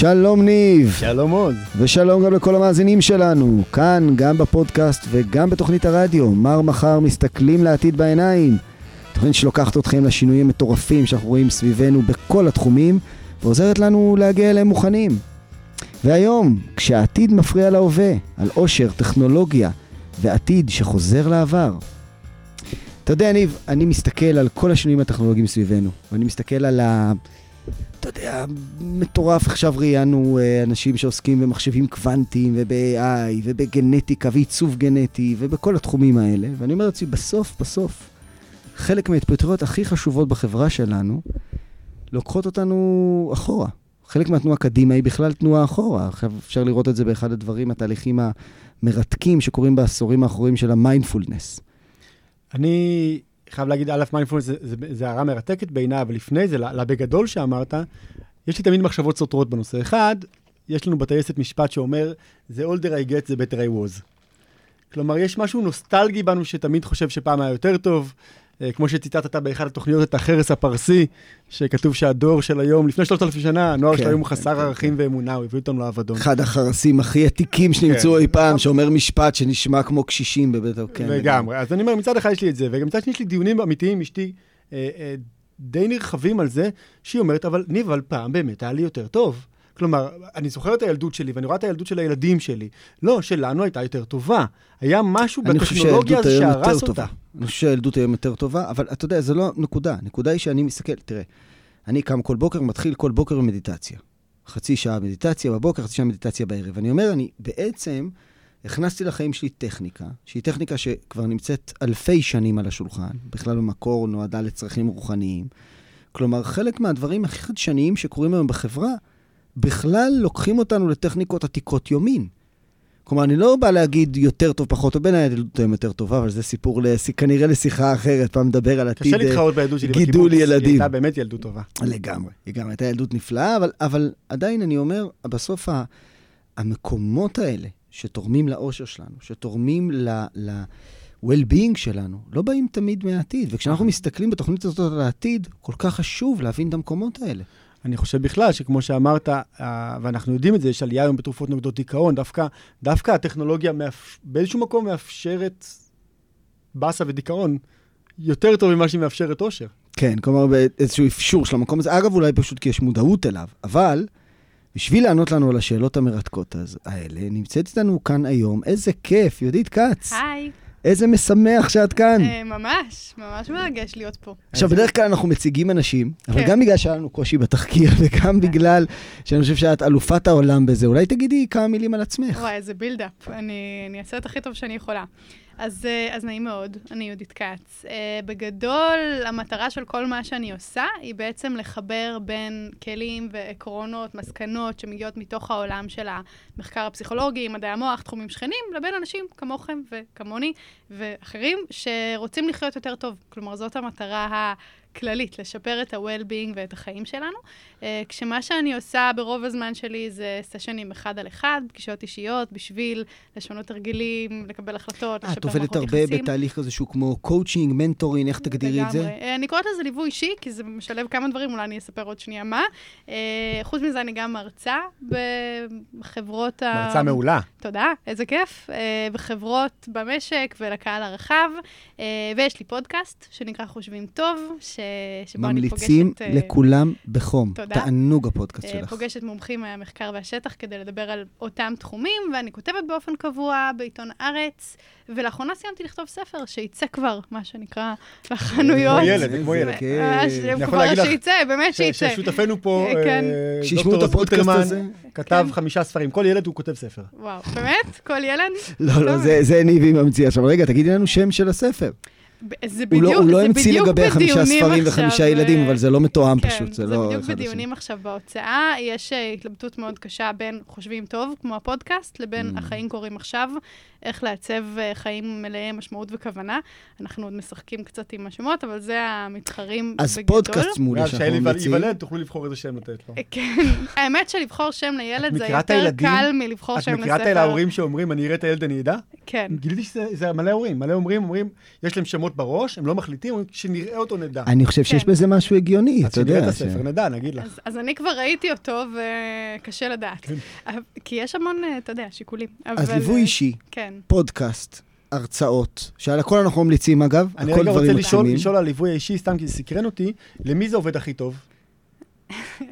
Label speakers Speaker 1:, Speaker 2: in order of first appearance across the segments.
Speaker 1: שלום ניב.
Speaker 2: שלום עוז.
Speaker 1: ושלום גם לכל המאזינים שלנו, כאן גם בפודקאסט וגם בתוכנית הרדיו, מר מחר מסתכלים לעתיד בעיניים. תוכנית שלוקחת אתכם לשינויים מטורפים שאנחנו רואים סביבנו בכל התחומים, ועוזרת לנו להגיע אליהם מוכנים. והיום, כשהעתיד מפריע להווה, על עושר, טכנולוגיה ועתיד שחוזר לעבר. אתה יודע, ניב, אני מסתכל על כל השינויים הטכנולוגיים סביבנו, ואני מסתכל על ה... אתה יודע, מטורף, עכשיו ראיינו אה, אנשים שעוסקים במחשבים קוונטיים וב-AI ובגנטיקה ועיצוב גנטי ובכל התחומים האלה, ואני אומר לעצמי, בסוף, בסוף, חלק מההתפתחויות הכי חשובות בחברה שלנו לוקחות אותנו אחורה. חלק מהתנועה קדימה היא בכלל תנועה אחורה. עכשיו אפשר לראות את זה באחד הדברים, התהליכים המרתקים שקורים בעשורים האחרונים של המיינדפולנס.
Speaker 2: אני חייב להגיד, א', מיינדפולנס זה, זה, זה הערה מרתקת בעיניי, אבל לפני זה, לבגדול שאמרת, יש לי תמיד מחשבות סותרות בנושא. אחד, יש לנו בטייסת משפט שאומר, The older I get, the better I was. כלומר, יש משהו נוסטלגי בנו שתמיד חושב שפעם היה יותר טוב. אה, כמו שציטטת באחד התוכניות, את החרס הפרסי, שכתוב שהדור של היום, לפני 3,000 שנה, הנוער כן, של היום הוא כן, חסר כן, ערכים כן. ואמונה, הוא הביא אותנו לאבדון.
Speaker 1: אחד החרסים הכי עתיקים שנמצאו כן. אי פעם, שאומר משפט שנשמע כמו קשישים בבית
Speaker 2: כן. לגמרי. אז אני אומר, מצד אחד יש לי את זה, וגם מצד שני יש לי דיונים אמיתיים עם אשתי, אה, אה, די נרחבים על זה, שהיא אומרת, אבל ניב, אבל פעם באמת היה לי יותר טוב. כלומר, אני זוכר את הילדות שלי, ואני רואה את הילדות של הילדים שלי. לא, שלנו הייתה יותר טובה. היה משהו בטכנולוגיה הזה שהרס אותה.
Speaker 1: אני חושב שהילדות היום יותר טובה, אבל אתה יודע, זו לא נקודה. הנקודה היא שאני מסתכל, תראה, אני קם כל בוקר, מתחיל כל בוקר במדיטציה. חצי שעה מדיטציה בבוקר, חצי שעה מדיטציה בערב. אני אומר, אני בעצם הכנסתי לחיים שלי טכניקה, שהיא טכניקה שכבר נמצאת אלפי שנים על השולחן, בכלל במקור נועדה לצרכים רוחניים. כלומר, חלק מהדברים הכי חדשניים שקורים היום בחברה, בכלל לוקחים אותנו לטכניקות עתיקות יומין. כלומר, אני לא בא להגיד יותר טוב, פחות טוב, בין הילדות היום יותר טובה, אבל זה סיפור לס... כנראה לשיחה אחרת, פעם נדבר על עתיד
Speaker 2: גידול ילדים. קשה להתחרות בילדות שלי בקיבוץ, היא הייתה באמת ילדות טובה.
Speaker 1: לגמרי, היא גם הייתה ילדות נפלאה, אבל, אבל עדיין אני אומר, בסוף ה... המקומות האלה שתורמים לאושר שלנו, שתורמים ל... ל... well-being שלנו, לא באים תמיד מהעתיד. וכשאנחנו מסתכלים בתוכנית הזאת על העתיד, כל כך חשוב להבין את המקומות האלה.
Speaker 2: אני חושב בכלל שכמו שאמרת, אה, ואנחנו יודעים את זה, יש עלייה היום בתרופות נוגדות דיכאון, דווקא, דווקא הטכנולוגיה מאפ... באיזשהו מקום מאפשרת באסה ודיכאון יותר טוב ממה שהיא מאפשרת אושר.
Speaker 1: כן, כלומר באיזשהו אפשור של המקום הזה. אגב, אולי פשוט כי יש מודעות אליו, אבל בשביל לענות לנו על השאלות המרתקות האלה, נמצאת איתנו כאן היום, איזה כיף, יהודית כץ.
Speaker 3: היי.
Speaker 1: איזה משמח שאת כאן.
Speaker 3: אה, ממש, ממש מרגש להיות פה.
Speaker 1: עכשיו, בדרך כלל אנחנו מציגים אנשים, אבל כן. גם בגלל שהיה לנו קושי בתחקיר, וגם בגלל שאני חושב שאת אלופת העולם בזה, אולי תגידי כמה מילים על עצמך.
Speaker 3: וואי, איזה בילדאפ. אני אעשה את הכי טוב שאני יכולה. אז, אה, אז נעים מאוד, אני יהודית כץ. Uh, בגדול, המטרה של כל מה שאני עושה היא בעצם לחבר בין כלים ועקרונות, מסקנות שמגיעות מתוך העולם של המחקר הפסיכולוגי, מדעי המוח, תחומים שכנים, לבין אנשים כמוכם וכמוני ואחרים שרוצים לחיות יותר טוב. כלומר, זאת המטרה ה... כללית, לשפר את ה-well-being ואת החיים שלנו. אה, כשמה שאני עושה ברוב הזמן שלי זה סשנים אחד על אחד, פגישות אישיות, בשביל לשנות הרגלים, לקבל החלטות,
Speaker 1: לשפר מערכות יחסים. את עובדת הרבה בתהליך כזה שהוא כמו coaching, mentoring, איך תגדירי את זה? לגמרי.
Speaker 3: אה, אני קוראת לזה ליווי אישי, כי זה משלב כמה דברים, אולי אני אספר עוד שנייה מה. Uh, חוץ מזה, אני גם מרצה בחברות
Speaker 2: ה... מרצה מעולה.
Speaker 3: תודה, איזה כיף. Uh, בחברות במשק ולקהל הרחב. Uh, ויש לי פודקאסט שנקרא חושבים טוב, ש... שבו אני פוגשת...
Speaker 1: ממליצים אה, לכולם בחום. תודה. תענוג הפודקאסט אה, שלך.
Speaker 3: פוגשת מומחים מהמחקר והשטח כדי לדבר על אותם תחומים, ואני כותבת באופן קבוע בעיתון הארץ, ולאחרונה סיימתי לכתוב ספר שיצא כבר, מה שנקרא, לחנויות.
Speaker 2: כמו ילד, כמו ילד.
Speaker 3: אני יכול להגיד לך... שיצא, באמת שיצא.
Speaker 2: ששותפנו פה, אה, כן. דוקטור הזה. כתב כן. חמישה ספרים. כל ילד הוא כותב ספר.
Speaker 3: וואו, באמת? כל ילד?
Speaker 1: לא, לא, זה ניבי ממציא. עכשיו, רגע, תגידי לנו שם של הספר.
Speaker 3: זה בדיוק, הוא
Speaker 1: לא, הוא לא המציא לגבי חמישה ספרים וחמישה אה, ילדים, אבל זה לא מתואם כן, פשוט, זה, זה לא...
Speaker 3: זה בדיוק בדיונים עכשיו בהוצאה. יש אה, התלבטות מאוד קשה בין חושבים טוב, כמו הפודקאסט, לבין mm. החיים קורים עכשיו, איך לעצב אה, חיים מלאי משמעות וכוונה. אנחנו עוד משחקים קצת עם השמות, אבל זה המתחרים
Speaker 1: אז בגדול. אז פודקאסט מולי
Speaker 2: שאנחנו ממליצים. ייוולד, תוכלו לבחור איזה שם לתת לו.
Speaker 3: כן, האמת שלבחור שם לילד זה יותר קל מלבחור שם לספר. את מכירה את
Speaker 2: ההורים שאומרים, אני אראה את הילד, אני אדע?
Speaker 3: כן.
Speaker 2: גיליתי שזה מלא הורים, מלא הורים אומרים, יש להם שמות רשומות בראש, הם לא מחליטים, אומרים, כשנראה אותו נדע.
Speaker 1: אני חושב שיש
Speaker 3: כן.
Speaker 1: בזה משהו הגיוני,
Speaker 2: אז
Speaker 1: אתה יודע.
Speaker 2: כשנראה את הספר, נדע, נגיד לך.
Speaker 3: אז, אז אני כבר ראיתי אותו, וקשה לדעת.
Speaker 2: כן.
Speaker 3: כי יש המון, אה, אתה יודע, שיקולים.
Speaker 1: אז ליווי
Speaker 3: אה,
Speaker 1: אישי,
Speaker 3: כן.
Speaker 1: פודקאסט, הרצאות, שעל הכל אנחנו ממליצים אגב,
Speaker 2: אני
Speaker 1: הכל
Speaker 2: רגע רוצה
Speaker 1: דברים
Speaker 2: לשאול,
Speaker 1: מקסימים.
Speaker 2: לשאול על ליווי האישי, סתם כי זה סקרן אותי, למי זה עובד הכי טוב?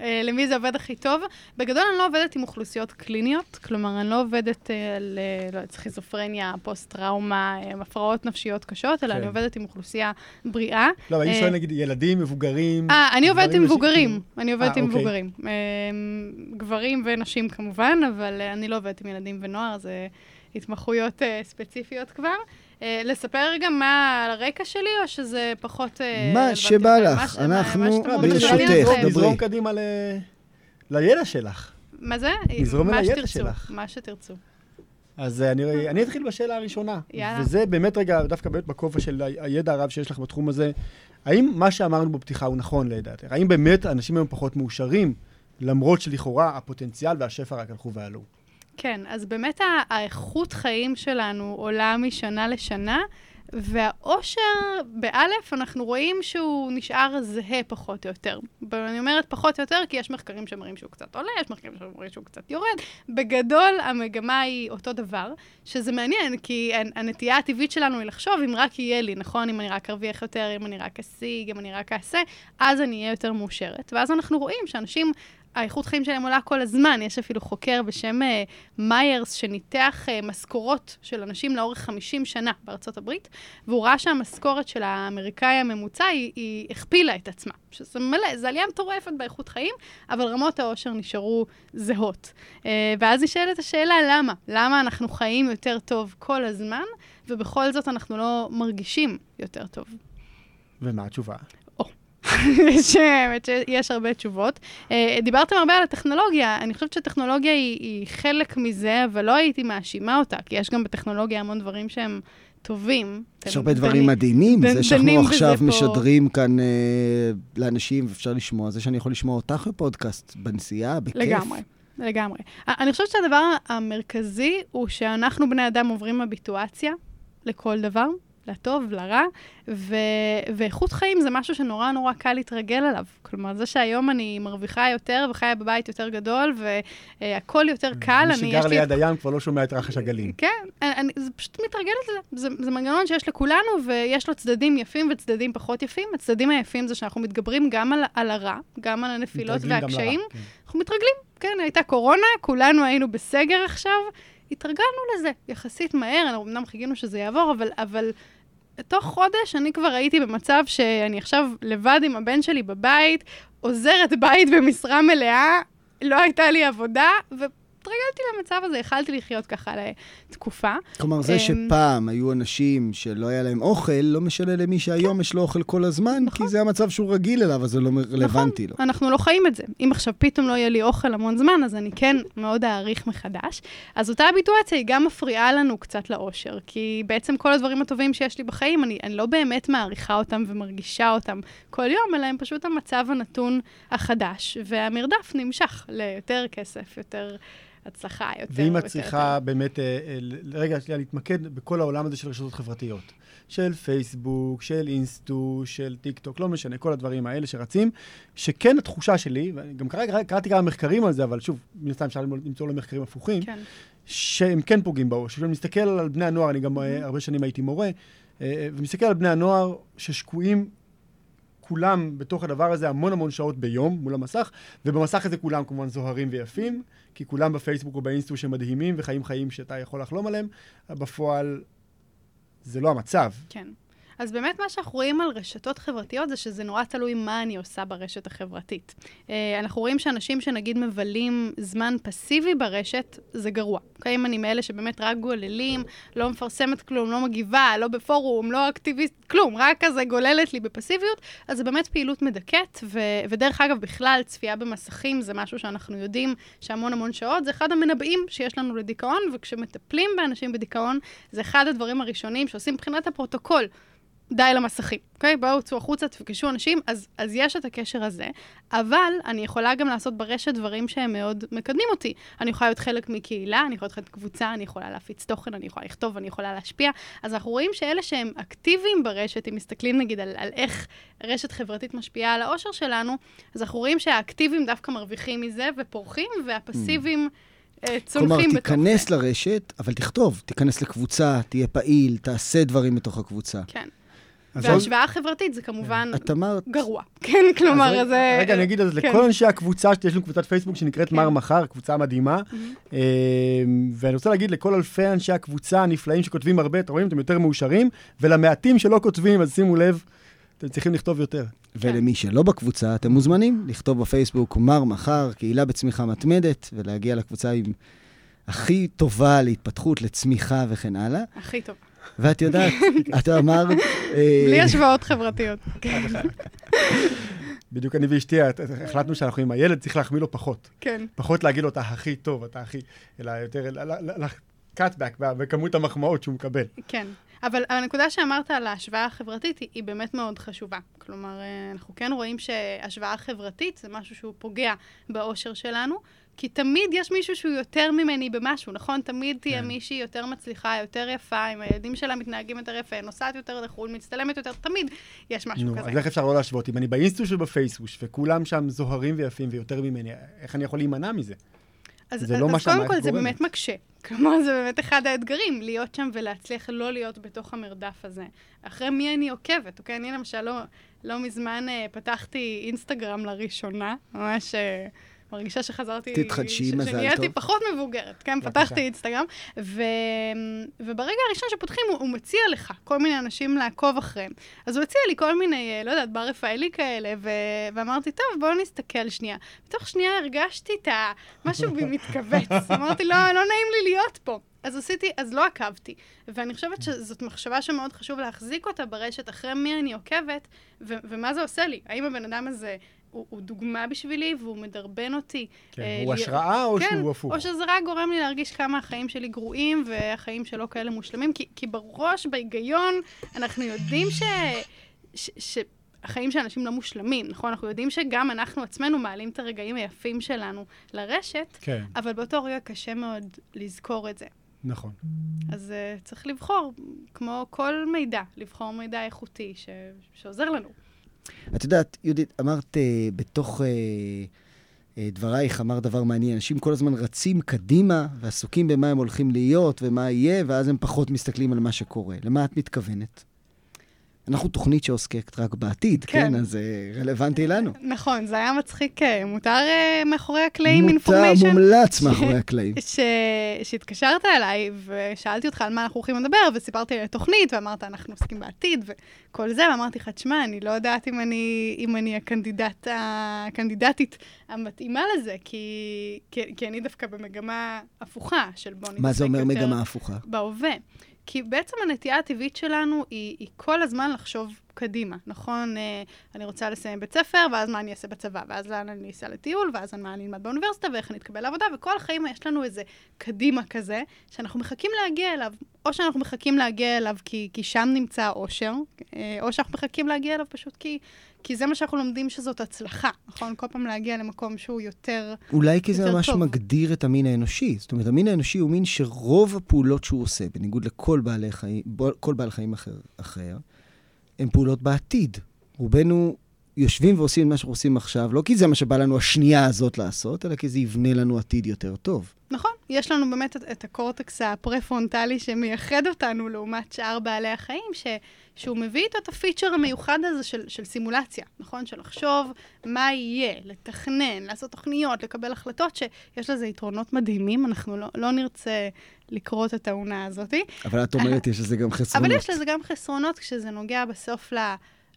Speaker 3: אה, למי זה עובד הכי טוב? בגדול אני לא עובדת עם אוכלוסיות קליניות, כלומר, אני לא עובדת אה, על אה, לא סכיזופרניה, פוסט-טראומה, הפרעות נפשיות קשות, אלא
Speaker 2: כן.
Speaker 3: אני עובדת עם אוכלוסייה בריאה.
Speaker 2: לא, אבל אני שואל נגיד ילדים, מבוגרים.
Speaker 3: אה, אני עובדת עם מבוגרים. אני עובדת עם
Speaker 2: אוקיי.
Speaker 3: מבוגרים. גברים ונשים כמובן, אבל אני לא עובדת עם ילדים ונוער, זה התמחויות ספציפיות כבר. אה, לספר גם מה על הרקע שלי, או שזה פחות... אה,
Speaker 1: מה שבא? לך, אנחנו- ברשותך. דברי.
Speaker 2: נזרום קדימה ל... לידע שלך.
Speaker 3: מה זה?
Speaker 2: נזרום אל
Speaker 3: מה
Speaker 2: הידע
Speaker 3: שתרצו,
Speaker 2: שלך.
Speaker 3: מה שתרצו.
Speaker 2: אז אה, אני, אני אתחיל בשאלה הראשונה.
Speaker 3: יאללה.
Speaker 2: וזה באמת רגע, דווקא באמת בכובע של הידע הרב שיש לך בתחום הזה. האם מה שאמרנו בפתיחה הוא נכון לדעתך? האם באמת אנשים היום פחות מאושרים, למרות שלכאורה הפוטנציאל והשפע רק הלכו ועלו?
Speaker 3: כן, אז באמת האיכות חיים שלנו עולה משנה לשנה, והאושר, באלף, אנחנו רואים שהוא נשאר זהה פחות או יותר. ואני אומרת פחות או יותר כי יש מחקרים שמראים שהוא קצת עולה, יש מחקרים שמראים שהוא קצת יורד. בגדול, המגמה היא אותו דבר, שזה מעניין, כי הנ- הנטייה הטבעית שלנו היא לחשוב אם רק יהיה לי, נכון? אם אני רק ארוויח יותר, אם אני רק אשיג, אם אני רק אעשה, אז אני אהיה יותר מאושרת. ואז אנחנו רואים שאנשים... האיכות חיים שלהם עולה כל הזמן. יש אפילו חוקר בשם אה, מיירס, שניתח אה, משכורות של אנשים לאורך 50 שנה בארצות הברית, והוא ראה שהמשכורת של האמריקאי הממוצע היא, היא הכפילה את עצמה. שזה מלא, זו עלייה מטורפת באיכות חיים, אבל רמות העושר נשארו זהות. אה, ואז נשאלת השאלה, למה? למה אנחנו חיים יותר טוב כל הזמן, ובכל זאת אנחנו לא מרגישים יותר טוב?
Speaker 2: ומה התשובה?
Speaker 3: יש, שיש הרבה תשובות. אה, דיברתם הרבה על הטכנולוגיה, אני חושבת שטכנולוגיה היא, היא חלק מזה, אבל לא הייתי מאשימה אותה, כי יש גם בטכנולוגיה המון דברים שהם טובים.
Speaker 1: יש הרבה דברים מדהימים, זה שאנחנו עכשיו
Speaker 3: פה.
Speaker 1: משדרים כאן אה, לאנשים, ואפשר לשמוע, זה שאני יכול לשמוע אותך בפודקאסט, בנסיעה, בכיף.
Speaker 3: לגמרי, לגמרי. אני חושבת שהדבר המרכזי הוא שאנחנו בני אדם עוברים אביטואציה לכל דבר, לטוב, לרע, ו- ואיכות חיים זה משהו שנורא נורא קל להתרגל אליו. כלומר, זה שהיום אני מרוויחה יותר וחיה בבית יותר גדול, והכול יותר קל,
Speaker 2: מי
Speaker 3: אני,
Speaker 2: שגר
Speaker 3: יש לי...
Speaker 2: ליד הים כבר לא שומע את רחש הגלים.
Speaker 3: כן, אני, אני, זה פשוט מתרגלת לזה. זה, זה מנגנון שיש לכולנו, ויש לו צדדים יפים וצדדים פחות יפים. הצדדים היפים זה שאנחנו מתגברים גם על, על הרע, גם על הנפילות והקשיים.
Speaker 2: לרע, כן.
Speaker 3: אנחנו מתרגלים, כן, הייתה קורונה, כולנו היינו בסגר עכשיו, התרגלנו לזה יחסית מהר, אנחנו אמנם חיכינו שזה יעבור, אבל, אבל תוך חודש אני כבר הייתי במצב שאני עכשיו לבד עם הבן שלי בבית, עוזרת בית במשרה מלאה, לא הייתה לי עבודה, והתרגלתי למצב הזה, יכלתי לחיות ככה לתקופה.
Speaker 1: כלומר, זה
Speaker 3: אמ,
Speaker 1: שפעם היו אנשים שלא היה להם אוכל, לא משנה למי שהיום יש לו אוכל כל הזמן,
Speaker 3: נכון.
Speaker 1: כי זה המצב שהוא רגיל אליו, אז זה לא רלוונטי לו.
Speaker 3: אנחנו לא חיים את זה. אם עכשיו פתאום לא יהיה לי אוכל המון זמן, אז אני כן מאוד אעריך מחדש. אז אותה הביטואציה היא גם מפריעה לנו קצת לאושר, כי בעצם כל הדברים הטובים שיש לי בחיים, אני, אני לא באמת מעריכה אותם ומרגישה אותם כל יום, אלא הם פשוט המצב הנתון החדש, והמרדף נמשך ליותר כסף, יותר הצלחה, יותר...
Speaker 2: ואם את צריכה באמת, אה, אה, רגע, שנייה, להתמקד בכל העולם הזה של רשתות חברתיות. של פייסבוק, של אינסטו, של טיק טוק, לא משנה, כל הדברים האלה שרצים, שכן התחושה שלי, ואני גם קרא, קראתי כמה מחקרים על זה, אבל שוב, מן הסתם אפשר למצוא להם מחקרים הפוכים,
Speaker 3: כן.
Speaker 2: שהם כן פוגעים באוש. כשאני מסתכל על בני הנוער, אני גם אה, הרבה שנים הייתי מורה, ומסתכל על בני הנוער ששקועים כולם בתוך הדבר הזה המון המון שעות ביום מול המסך, ובמסך הזה כולם כמובן זוהרים ויפים, כי כולם בפייסבוק או באינסטו שמדהימים וחיים חיים שאתה יכול לחלום עליהם, בפועל זה לא המצב.
Speaker 3: כן. אז באמת מה שאנחנו רואים על רשתות חברתיות זה שזה נורא תלוי מה אני עושה ברשת החברתית. אה, אנחנו רואים שאנשים שנגיד מבלים זמן פסיבי ברשת, זה גרוע. אוקיי? אם אני מאלה שבאמת רק גוללים, לא מפרסמת כלום, לא מגיבה, לא בפורום, לא אקטיביסט, כלום, רק כזה גוללת לי בפסיביות, אז זה באמת פעילות מדכאת, ו- ודרך אגב, בכלל, צפייה במסכים זה משהו שאנחנו יודעים שהמון המון שעות, זה אחד המנבאים שיש לנו לדיכאון, וכשמטפלים באנשים בדיכאון, זה אחד הדברים הראשונים שעושים מבחינת הפרוטוקול. די למסכים, אוקיי? בואו צאו החוצה, תפגשו אנשים, אז, אז יש את הקשר הזה, אבל אני יכולה גם לעשות ברשת דברים שהם מאוד מקדמים אותי. אני יכולה להיות חלק מקהילה, אני יכולה להיות חלק מקבוצה, אני יכולה להפיץ תוכן, אני יכולה לכתוב, אני יכולה להשפיע. אז אנחנו רואים שאלה שהם אקטיביים ברשת, אם מסתכלים נגיד על, על איך רשת חברתית משפיעה על האושר שלנו, אז אנחנו רואים שהאקטיביים דווקא מרוויחים מזה ופורחים, והפסיביים... אה, צונחים
Speaker 1: כלומר,
Speaker 3: בתוך זה.
Speaker 1: תיכנס לרשת, אבל תכתוב, תיכנס לקבוצה, תהיה פעיל, תעשה דברים בתוך הקבוצה.
Speaker 3: כן. וההשוואה החברתית זה כמובן גרוע. כן, כלומר, זה...
Speaker 2: רגע, אני אגיד אז
Speaker 3: כן.
Speaker 2: לכל אנשי הקבוצה, יש לנו קבוצת פייסבוק שנקראת
Speaker 3: כן.
Speaker 2: מר מחר, קבוצה מדהימה. אה, ואני רוצה להגיד לכל אלפי אנשי הקבוצה הנפלאים שכותבים הרבה, אתם רואים, אתם יותר מאושרים, ולמעטים שלא כותבים, אז שימו לב, אתם צריכים לכתוב יותר.
Speaker 1: ולמי שלא בקבוצה, אתם מוזמנים לכתוב בפייסבוק מר מחר, קהילה בצמיחה מתמדת, ולהגיע לקבוצה עם הכי טובה להתפתחות, לצמיחה וכן הלאה.
Speaker 3: הכי טוב.
Speaker 1: ואת יודעת, את אמרת... אה,
Speaker 3: בלי השוואות חברתיות.
Speaker 2: בדיוק אני ואשתי החלטנו שאנחנו עם הילד, צריך להחמיא לו פחות.
Speaker 3: כן.
Speaker 2: פחות להגיד לו, אתה הכי טוב, אתה הכי... אלא יותר, ל-cutback בכמות המחמאות שהוא מקבל.
Speaker 3: כן. אבל הנקודה שאמרת על ההשוואה החברתית היא, היא באמת מאוד חשובה. כלומר, אה, אנחנו כן רואים שהשוואה חברתית זה משהו שהוא פוגע באושר שלנו, כי תמיד יש מישהו שהוא יותר ממני במשהו, נכון? תמיד תהיה
Speaker 2: כן.
Speaker 3: מישהי יותר מצליחה, יותר יפה, עם הילדים שלה מתנהגים יותר יפה, נוסעת יותר לחו"ל, מצטלמת יותר, תמיד יש משהו
Speaker 2: נו,
Speaker 3: כזה.
Speaker 2: אז איך אפשר לא להשוות? אם אני באינסטוש ובפייסבוק, וכולם שם זוהרים ויפים ויותר ממני, איך אני יכול להימנע מזה?
Speaker 3: אז,
Speaker 2: זה
Speaker 3: אז,
Speaker 2: לא
Speaker 3: אז קודם כל זה
Speaker 2: גורמת.
Speaker 3: באמת מקשה. כלומר, זה באמת אחד האתגרים, להיות שם ולהצליח לא להיות בתוך המרדף הזה. אחרי מי אני עוקבת, אוקיי? אני למשל לא, לא מזמן אה, פתחתי אינסטגרם לראשונה, ממש אה, מרגישה שחזרתי...
Speaker 1: תתחדשי,
Speaker 3: ש-
Speaker 1: מזל
Speaker 3: שנהייתי
Speaker 1: טוב.
Speaker 3: פחות מבוגרת, כן?
Speaker 2: בבקשה.
Speaker 3: פתחתי אינסטגרם, ו... וברגע הראשון שפותחים, הוא, הוא מציע לך כל מיני אנשים לעקוב אחריהם. אז הוא הציע לי כל מיני, אה, לא יודעת, בר רפאלי כאלה, ו... ואמרתי, טוב, בואו נסתכל שנייה. בתוך שנייה הרגשתי את ה... משהו בי מתכווץ. אמרתי, לא, לא נעים לי להיות פה. אז עשיתי, אז לא עקבתי. ואני חושבת שזאת מחשבה שמאוד חשוב להחזיק אותה ברשת אחרי מי אני עוקבת, ו- ומה זה עושה לי. האם הבן אדם הזה הוא, הוא דוגמה בשבילי והוא מדרבן אותי.
Speaker 2: כן,
Speaker 3: אה,
Speaker 2: הוא
Speaker 3: לי-
Speaker 2: השראה או
Speaker 3: כן,
Speaker 2: שהוא הפוך?
Speaker 3: או שזה רק גורם לי להרגיש כמה החיים שלי גרועים והחיים שלא כאלה מושלמים, כי, כי בראש, בהיגיון, אנחנו יודעים ש... ש, ש החיים של אנשים לא מושלמים, נכון? אנחנו יודעים שגם אנחנו עצמנו מעלים את הרגעים היפים שלנו לרשת,
Speaker 2: כן,
Speaker 3: אבל באותו רגע קשה מאוד לזכור את זה.
Speaker 2: נכון.
Speaker 3: אז uh, צריך לבחור, כמו כל מידע, לבחור מידע איכותי ש... שעוזר לנו.
Speaker 1: את יודעת, יהודית, אמרת אה, בתוך אה, אה, דברייך, אמרת דבר מעניין. אנשים כל הזמן רצים קדימה ועסוקים במה הם הולכים להיות ומה יהיה, ואז הם פחות מסתכלים על מה שקורה. למה את מתכוונת? אנחנו תוכנית שעוסקת רק בעתיד, כן?
Speaker 3: כן.
Speaker 1: אז זה רלוונטי לנו.
Speaker 3: נכון, זה היה מצחיק, אה, מותר אה, מאחורי הקלעים
Speaker 1: מותר,
Speaker 3: information?
Speaker 1: מומלץ מאחורי הקלעים.
Speaker 3: שהתקשרת אליי ושאלתי אותך על מה אנחנו הולכים לדבר, וסיפרתי על התוכנית, ואמרת, אנחנו עוסקים בעתיד וכל זה, ואמרתי לך, תשמע, אני לא יודעת אם אני, אם אני ה candidate, הקנדידטית המתאימה לזה, כי, כי, כי אני דווקא במגמה הפוכה של בוא נתעסק
Speaker 1: מה זה אומר
Speaker 3: יותר
Speaker 1: מגמה הפוכה?
Speaker 3: בהווה. כי בעצם הנטייה הטבעית שלנו היא, היא כל הזמן לחשוב קדימה, נכון? אה, אני רוצה לסיים בית ספר, ואז מה אני אעשה בצבא, ואז לאן אני אסע לטיול, ואז מה אני אלמד באוניברסיטה, ואיך אני אתקבל לעבודה, וכל החיים יש לנו איזה קדימה כזה, שאנחנו מחכים להגיע אליו. או שאנחנו מחכים להגיע אליו כי, כי שם נמצא האושר, אה, או שאנחנו מחכים להגיע אליו פשוט כי, כי זה מה שאנחנו לומדים שזאת הצלחה, נכון? כל פעם להגיע למקום שהוא יותר...
Speaker 1: אולי כי זה ממש
Speaker 3: טוב.
Speaker 1: מגדיר את המין האנושי. זאת אומרת, המין האנושי הוא מין שרוב הפעולות שהוא עושה, בניגוד לכל בעלי חיים, כל בעל חיים אחר, אחר, הן פעולות בעתיד. רובנו יושבים ועושים את מה שאנחנו עושים עכשיו, לא כי זה מה שבא לנו השנייה הזאת לעשות, אלא כי זה יבנה לנו עתיד יותר טוב.
Speaker 3: נכון, יש לנו באמת את, את הקורטקס הפרה-פרונטלי שמייחד אותנו לעומת שאר בעלי החיים, ש, שהוא מביא איתו את הפיצ'ר המיוחד הזה של, של סימולציה, נכון? של לחשוב מה יהיה, לתכנן, לעשות תוכניות, לקבל החלטות, שיש לזה יתרונות מדהימים, אנחנו לא, לא נרצה לקרוא את הטעונה הזאת,
Speaker 1: אבל את אומרת, יש לזה גם חסרונות.
Speaker 3: אבל יש לזה גם חסרונות כשזה נוגע בסוף ל...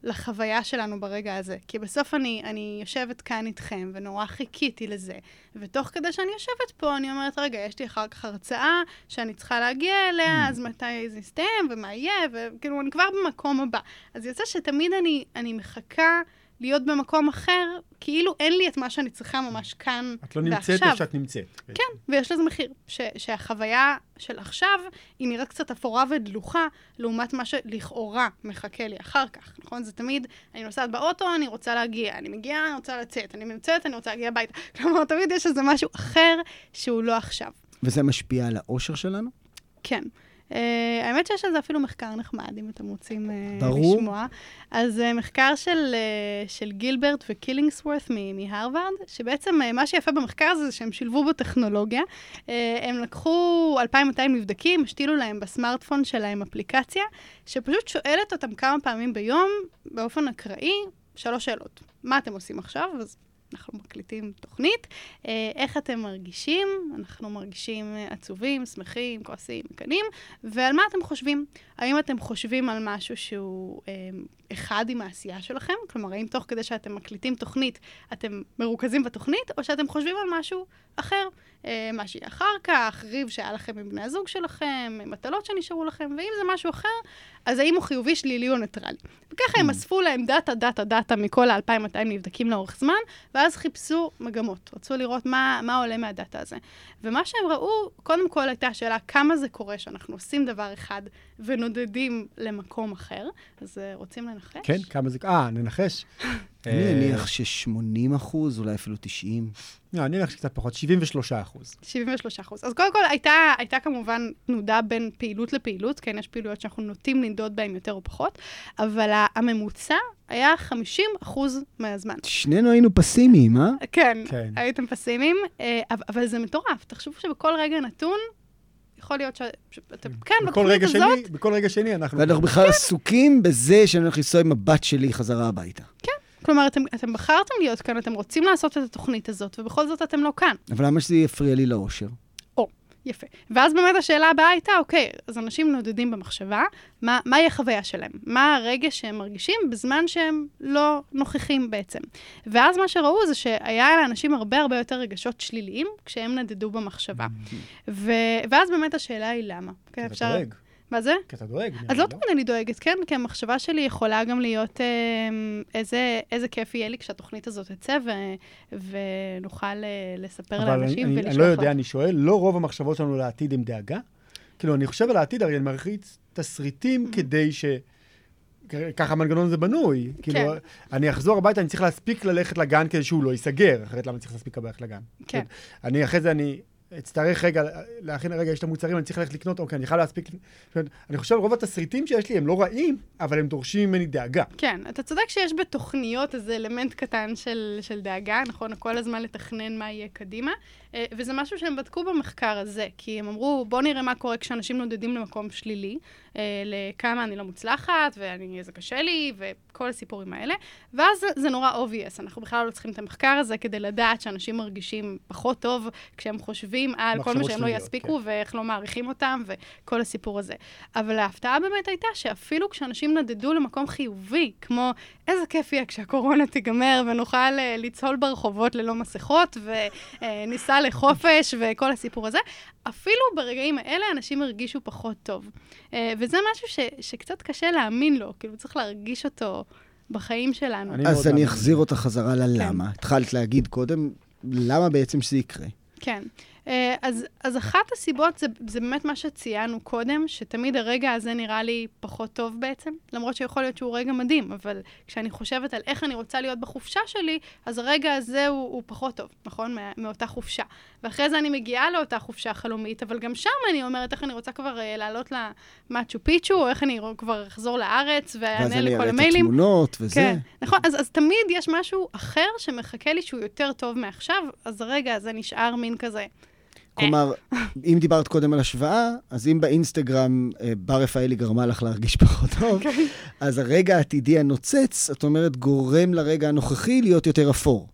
Speaker 3: לחוויה שלנו ברגע הזה. כי בסוף אני, אני יושבת כאן איתכם, ונורא חיכיתי לזה. ותוך כדי שאני יושבת פה, אני אומרת, רגע, יש לי אחר כך הרצאה שאני צריכה להגיע אליה, אז מתי זה יסתיים, ומה יהיה, וכאילו, אני כבר במקום הבא. אז יוצא שתמיד אני, אני מחכה להיות במקום אחר, כאילו אין לי את מה שאני צריכה ממש כאן
Speaker 2: את לא נמצאת
Speaker 3: ועכשיו.
Speaker 2: איפה שאת נמצאת.
Speaker 3: כן, ויש לזה מחיר. ש, שהחוויה של עכשיו, היא נראית קצת אפורה ודלוחה, לעומת מה שלכאורה מחכה לי אחר כך, נכון? זה תמיד, אני נוסעת באוטו, אני רוצה להגיע, אני מגיעה, אני רוצה לצאת, אני נמצאת, אני רוצה להגיע הביתה. כלומר, תמיד יש איזה משהו אחר שהוא לא עכשיו.
Speaker 1: וזה משפיע על האושר שלנו?
Speaker 3: כן. Uh, האמת שיש על זה אפילו מחקר נחמד, אם אתם רוצים uh,
Speaker 1: ברור.
Speaker 3: לשמוע. אז uh, מחקר של, uh, של גילברט וקילינגסוורת' מהרווארד, שבעצם uh, מה שיפה במחקר הזה זה שהם שילבו בו טכנולוגיה. Uh, הם לקחו 2,200 נבדקים, השתילו להם בסמארטפון שלהם אפליקציה, שפשוט שואלת אותם כמה פעמים ביום, באופן אקראי, שלוש שאלות. מה אתם עושים עכשיו? אז אנחנו מקליטים תוכנית. אה, איך אתם מרגישים? אנחנו מרגישים עצובים, שמחים, כועסים, מקנאים, ועל מה אתם חושבים? האם אתם חושבים על משהו שהוא אה, אחד עם העשייה שלכם? כלומר, האם תוך כדי שאתם מקליטים תוכנית, אתם מרוכזים בתוכנית, או שאתם חושבים על משהו אחר? אה, מה שיהיה אחר כך, ריב שהיה לכם עם בני הזוג שלכם, מטלות שנשארו לכם, ואם זה משהו אחר, אז האם הוא חיובי, שלילי או ניטרלי? וככה הם אספו להם data, data, data מכל ה-2200 נבדקים לאורך זמן, ואז חיפשו מגמות. רצו לראות מה, מה עולה מהדאטה הזה. ומה שהם ראו, קודם כל הייתה השאלה כמה זה קורה שאנחנו עושים דבר אחד ונודדים למקום אחר. אז אה, רוצים לנחש?
Speaker 2: כן, כמה זה... אה, ננחש.
Speaker 1: אני מניח ש-80 אחוז, אולי אפילו 90.
Speaker 2: לא, אני מניח שקצת פחות, 73 אחוז.
Speaker 3: 73 אחוז. אז קודם כל, הייתה, הייתה כמובן תנודה בין פעילות לפעילות, כן, יש פעילויות שאנחנו נוטים לנדוד בהן יותר או פחות, אבל הממוצע היה 50 אחוז מהזמן.
Speaker 1: שנינו היינו פסימיים, אה?
Speaker 3: כן,
Speaker 2: כן.
Speaker 3: הייתם פסימיים, אה, אבל, אבל זה מטורף. תחשבו שבכל רגע נתון, יכול להיות ש- שאתם, כן,
Speaker 2: בכל
Speaker 3: בתוכנית
Speaker 2: רגע
Speaker 3: הזאת,
Speaker 2: שני, בכל רגע שני אנחנו...
Speaker 1: ואנחנו בכלל עסוקים בזה שאני הולך לנסוע עם הבת שלי חזרה הביתה.
Speaker 3: כלומר, אתם, אתם בחרתם להיות כאן, אתם רוצים לעשות את התוכנית הזאת, ובכל זאת אתם לא כאן.
Speaker 1: אבל למה שזה יפריע לי לאושר?
Speaker 3: יפה. ואז באמת השאלה הבאה הייתה, אוקיי, אז אנשים נודדים במחשבה, מה, מהי החוויה שלהם? מה הרגש שהם מרגישים בזמן שהם לא נוכחים בעצם? ואז מה שראו זה שהיה לאנשים הרבה הרבה יותר רגשות שליליים כשהם נדדו במחשבה. ו... ואז באמת השאלה היא למה. כן,
Speaker 2: דואג.
Speaker 3: מה זה?
Speaker 2: כי אתה דואג.
Speaker 3: אז לא
Speaker 2: לי,
Speaker 3: תמיד אני דואגת, כן? כי המחשבה שלי יכולה גם להיות אה, איזה, איזה כיף יהיה לי כשהתוכנית הזאת תצא, ו, ונוכל אה, לספר
Speaker 2: אבל
Speaker 3: לאנשים ולשלוח
Speaker 2: אני לא יודע. אני שואל, לא רוב המחשבות שלנו לעתיד הם דאגה? כאילו, אני חושב על העתיד, הרי אני מרחיץ תסריטים
Speaker 3: Mm-hmm.
Speaker 2: כדי ש... ככה המנגנון הזה בנוי. כאילו,
Speaker 3: כן.
Speaker 2: אני אחזור הביתה, אני צריך להספיק ללכת לגן כדי שהוא לא ייסגר, אחרת למה אני צריך להספיק ללכת לגן?
Speaker 3: כן.
Speaker 2: אני, אחרי זה אני אצטרך רגע, להכין רגע, יש את המוצרים, אני צריך ללכת לקנות, אוקיי, אני חייב להספיק. אני חושב, רוב התסריטים שיש לי הם לא רעים, אבל הם דורשים ממני דאגה.
Speaker 3: כן, אתה צודק שיש בתוכניות איזה אלמנט קטן של, של דאגה, נכון? כל הזמן לתכנן מה יהיה קדימה, וזה משהו שהם בדקו במחקר הזה, כי הם אמרו, בואו נראה מה קורה כשאנשים נודדים למקום שלילי, אה, לכמה אני לא מוצלחת, ואני, זה קשה לי, וכל הסיפורים האלה, ואז זה, נורא obvious, אנחנו בכלל לא צריכים את המחקר הזה כדי לדעת שאנשים מרגישים פחות טוב כשהם חושבים על כל מה שהם לא יספיקו, ואיך לא מעריכים אותם, וכל הסיפור הזה. אבל ההפתעה באמת הייתה שאפילו כשאנשים נדדו למקום חיובי, כמו איזה כיף יהיה כשהקורונה תיגמר ונוכל uh, לצהול ברחובות ללא מסכות וניסע לחופש וכל הסיפור הזה, אפילו ברגעים האלה אנשים הרגישו פחות טוב. Uh, וזה משהו ש, שקצת קשה להאמין לו, כאילו צריך להרגיש אותו בחיים שלנו.
Speaker 2: אני
Speaker 1: אז אני. אחזיר אותך חזרה ללמה. התחלת להגיד קודם, למה בעצם שזה יקרה?
Speaker 3: כן. אה, אז, אז אחת הסיבות זה, זה באמת מה שציינו קודם, שתמיד הרגע הזה נראה לי פחות טוב בעצם, למרות שיכול להיות שהוא רגע מדהים, אבל כשאני חושבת על איך אני רוצה להיות בחופשה שלי, אז הרגע הזה הוא, הוא פחות טוב, נכון? מא, מאותה חופשה. ואחרי זה אני מגיעה לאותה חופשה חלומית, אבל גם שם אני אומרת איך אני רוצה כבר uh, לעלות למאצ'ו פיצ'ו, או איך אני כבר אחזור לארץ
Speaker 1: ואז
Speaker 3: ואענה
Speaker 1: אני
Speaker 3: לכל
Speaker 1: אראה את
Speaker 3: המיילים.
Speaker 1: התמונות וזה.
Speaker 3: כן, נכון, אז, אז תמיד יש משהו אחר שמחכה לי שהוא יותר טוב מעכשיו, אז הרגע הזה נשאר מין כזה.
Speaker 1: כלומר, אם דיברת קודם על השוואה, אז אם באינסטגרם אה, בר רפאלי גרמה לך להרגיש פחות טוב,
Speaker 3: כן.
Speaker 1: אז הרגע העתידי הנוצץ, את אומרת, גורם לרגע הנוכחי להיות יותר אפור.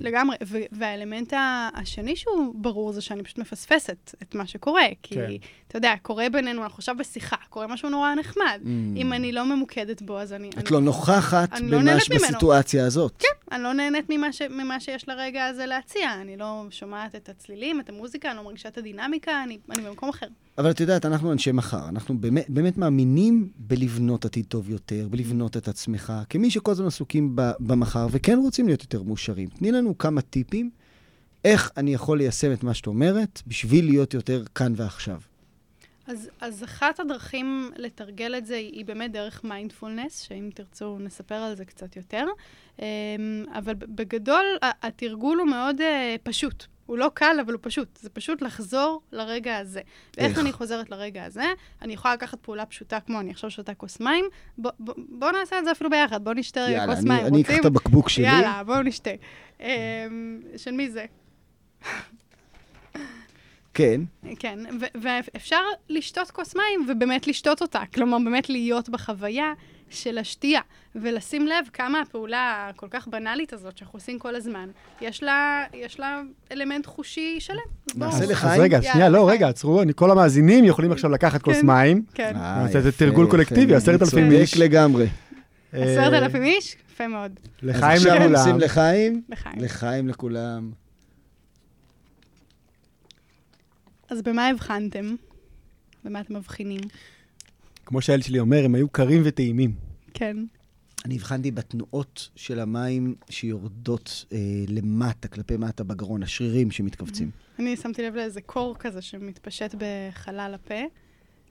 Speaker 3: לגמרי, והאלמנט השני שהוא ברור זה שאני פשוט מפספסת את מה שקורה. כי,
Speaker 2: כן.
Speaker 3: אתה יודע, קורה בינינו, אנחנו עכשיו בשיחה, קורה משהו נורא נחמד.
Speaker 1: Mm.
Speaker 3: אם אני לא ממוקדת בו, אז אני...
Speaker 1: את
Speaker 3: אני...
Speaker 1: לא נוכחת
Speaker 3: אני לא
Speaker 1: ממש
Speaker 3: נהנית ממנו.
Speaker 1: בסיטואציה הזאת.
Speaker 3: כן, אני לא נהנית ממה, ש, ממה שיש לרגע הזה להציע. אני לא שומעת את הצלילים, את המוזיקה, אני לא מרגישה את הדינמיקה, אני, אני במקום אחר.
Speaker 1: אבל את יודעת, אנחנו אנשי מחר, אנחנו באמת, באמת מאמינים בלבנות עתיד טוב יותר, בלבנות את עצמך, כמי שכל הזמן עסוקים במחר וכן רוצים להיות יותר מאושרים. תני לנו כמה טיפים איך אני יכול ליישם את מה שאת אומרת בשביל להיות יותר כאן ועכשיו.
Speaker 3: אז, אז אחת הדרכים לתרגל את זה היא באמת דרך מיינדפולנס, שאם תרצו נספר על זה קצת יותר. אמ, אבל בגדול, התרגול הוא מאוד אה, פשוט. הוא לא קל, אבל הוא פשוט. זה פשוט לחזור לרגע הזה. ואיך איך אני חוזרת לרגע הזה? אני יכולה לקחת פעולה פשוטה כמו אני עכשיו שותה כוס מים. בואו בוא, בוא נעשה את זה אפילו ביחד, בואו נשתה רגע כוס מים.
Speaker 1: יאללה, אני אקח את הבקבוק שלי.
Speaker 3: יאללה, בואו נשתה. אמ, של מי זה?
Speaker 1: כן.
Speaker 3: כן, ואפשר לשתות כוס מים ובאמת לשתות אותה. כלומר, באמת להיות בחוויה של השתייה, ולשים לב כמה הפעולה הכל כך בנאלית הזאת שאנחנו עושים כל הזמן, יש לה, יש לה אלמנט חושי שלם.
Speaker 1: נעשה לחיים.
Speaker 2: אז רגע, שנייה, לא, רגע, עצרו, כל המאזינים יכולים עכשיו לקחת כוס כן, מים.
Speaker 3: כן.
Speaker 2: נעשה איזה תרגול קולקטיבי, עשרת אלפים איש.
Speaker 1: צודק לגמרי.
Speaker 3: עשרת אלפים איש? יפה מאוד.
Speaker 1: לחיים לכולם. עכשיו עושים לחיים. לחיים לכולם.
Speaker 3: אז במה הבחנתם? במה אתם מבחינים?
Speaker 2: כמו שהילד שלי אומר, הם היו קרים וטעימים.
Speaker 3: כן.
Speaker 1: אני הבחנתי בתנועות של המים שיורדות אה, למטה, כלפי מטה בגרון, השרירים שמתכווצים.
Speaker 3: אני שמתי לב לאיזה קור כזה שמתפשט בחלל הפה,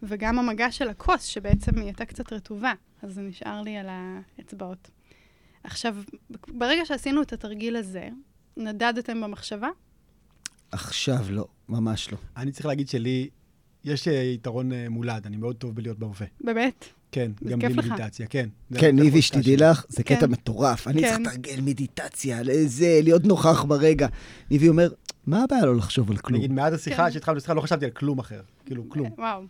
Speaker 3: וגם המגע של הכוס, שבעצם היא הייתה קצת רטובה, אז זה נשאר לי על האצבעות. עכשיו, ברגע שעשינו את התרגיל הזה, נדדתם במחשבה?
Speaker 1: עכשיו לא, ממש לא.
Speaker 2: אני צריך להגיד שלי, יש אה, יתרון אה, מולד, אני מאוד טוב בלהיות בהווה.
Speaker 3: באמת?
Speaker 2: כן, גם בלי מדיטציה, כן.
Speaker 1: כן, ניבי, שתדעי לך, זה קטע כן. מטורף. אני צריך כן. לתרגל מדיטציה, לזה, להיות נוכח ברגע. ניבי אומר, מה הבעיה לא לחשוב על כלום?
Speaker 2: נגיד, מאז השיחה, שהתחלנו בשיחה, לא חשבתי על כלום אחר. כאילו, כלום.
Speaker 3: וואו.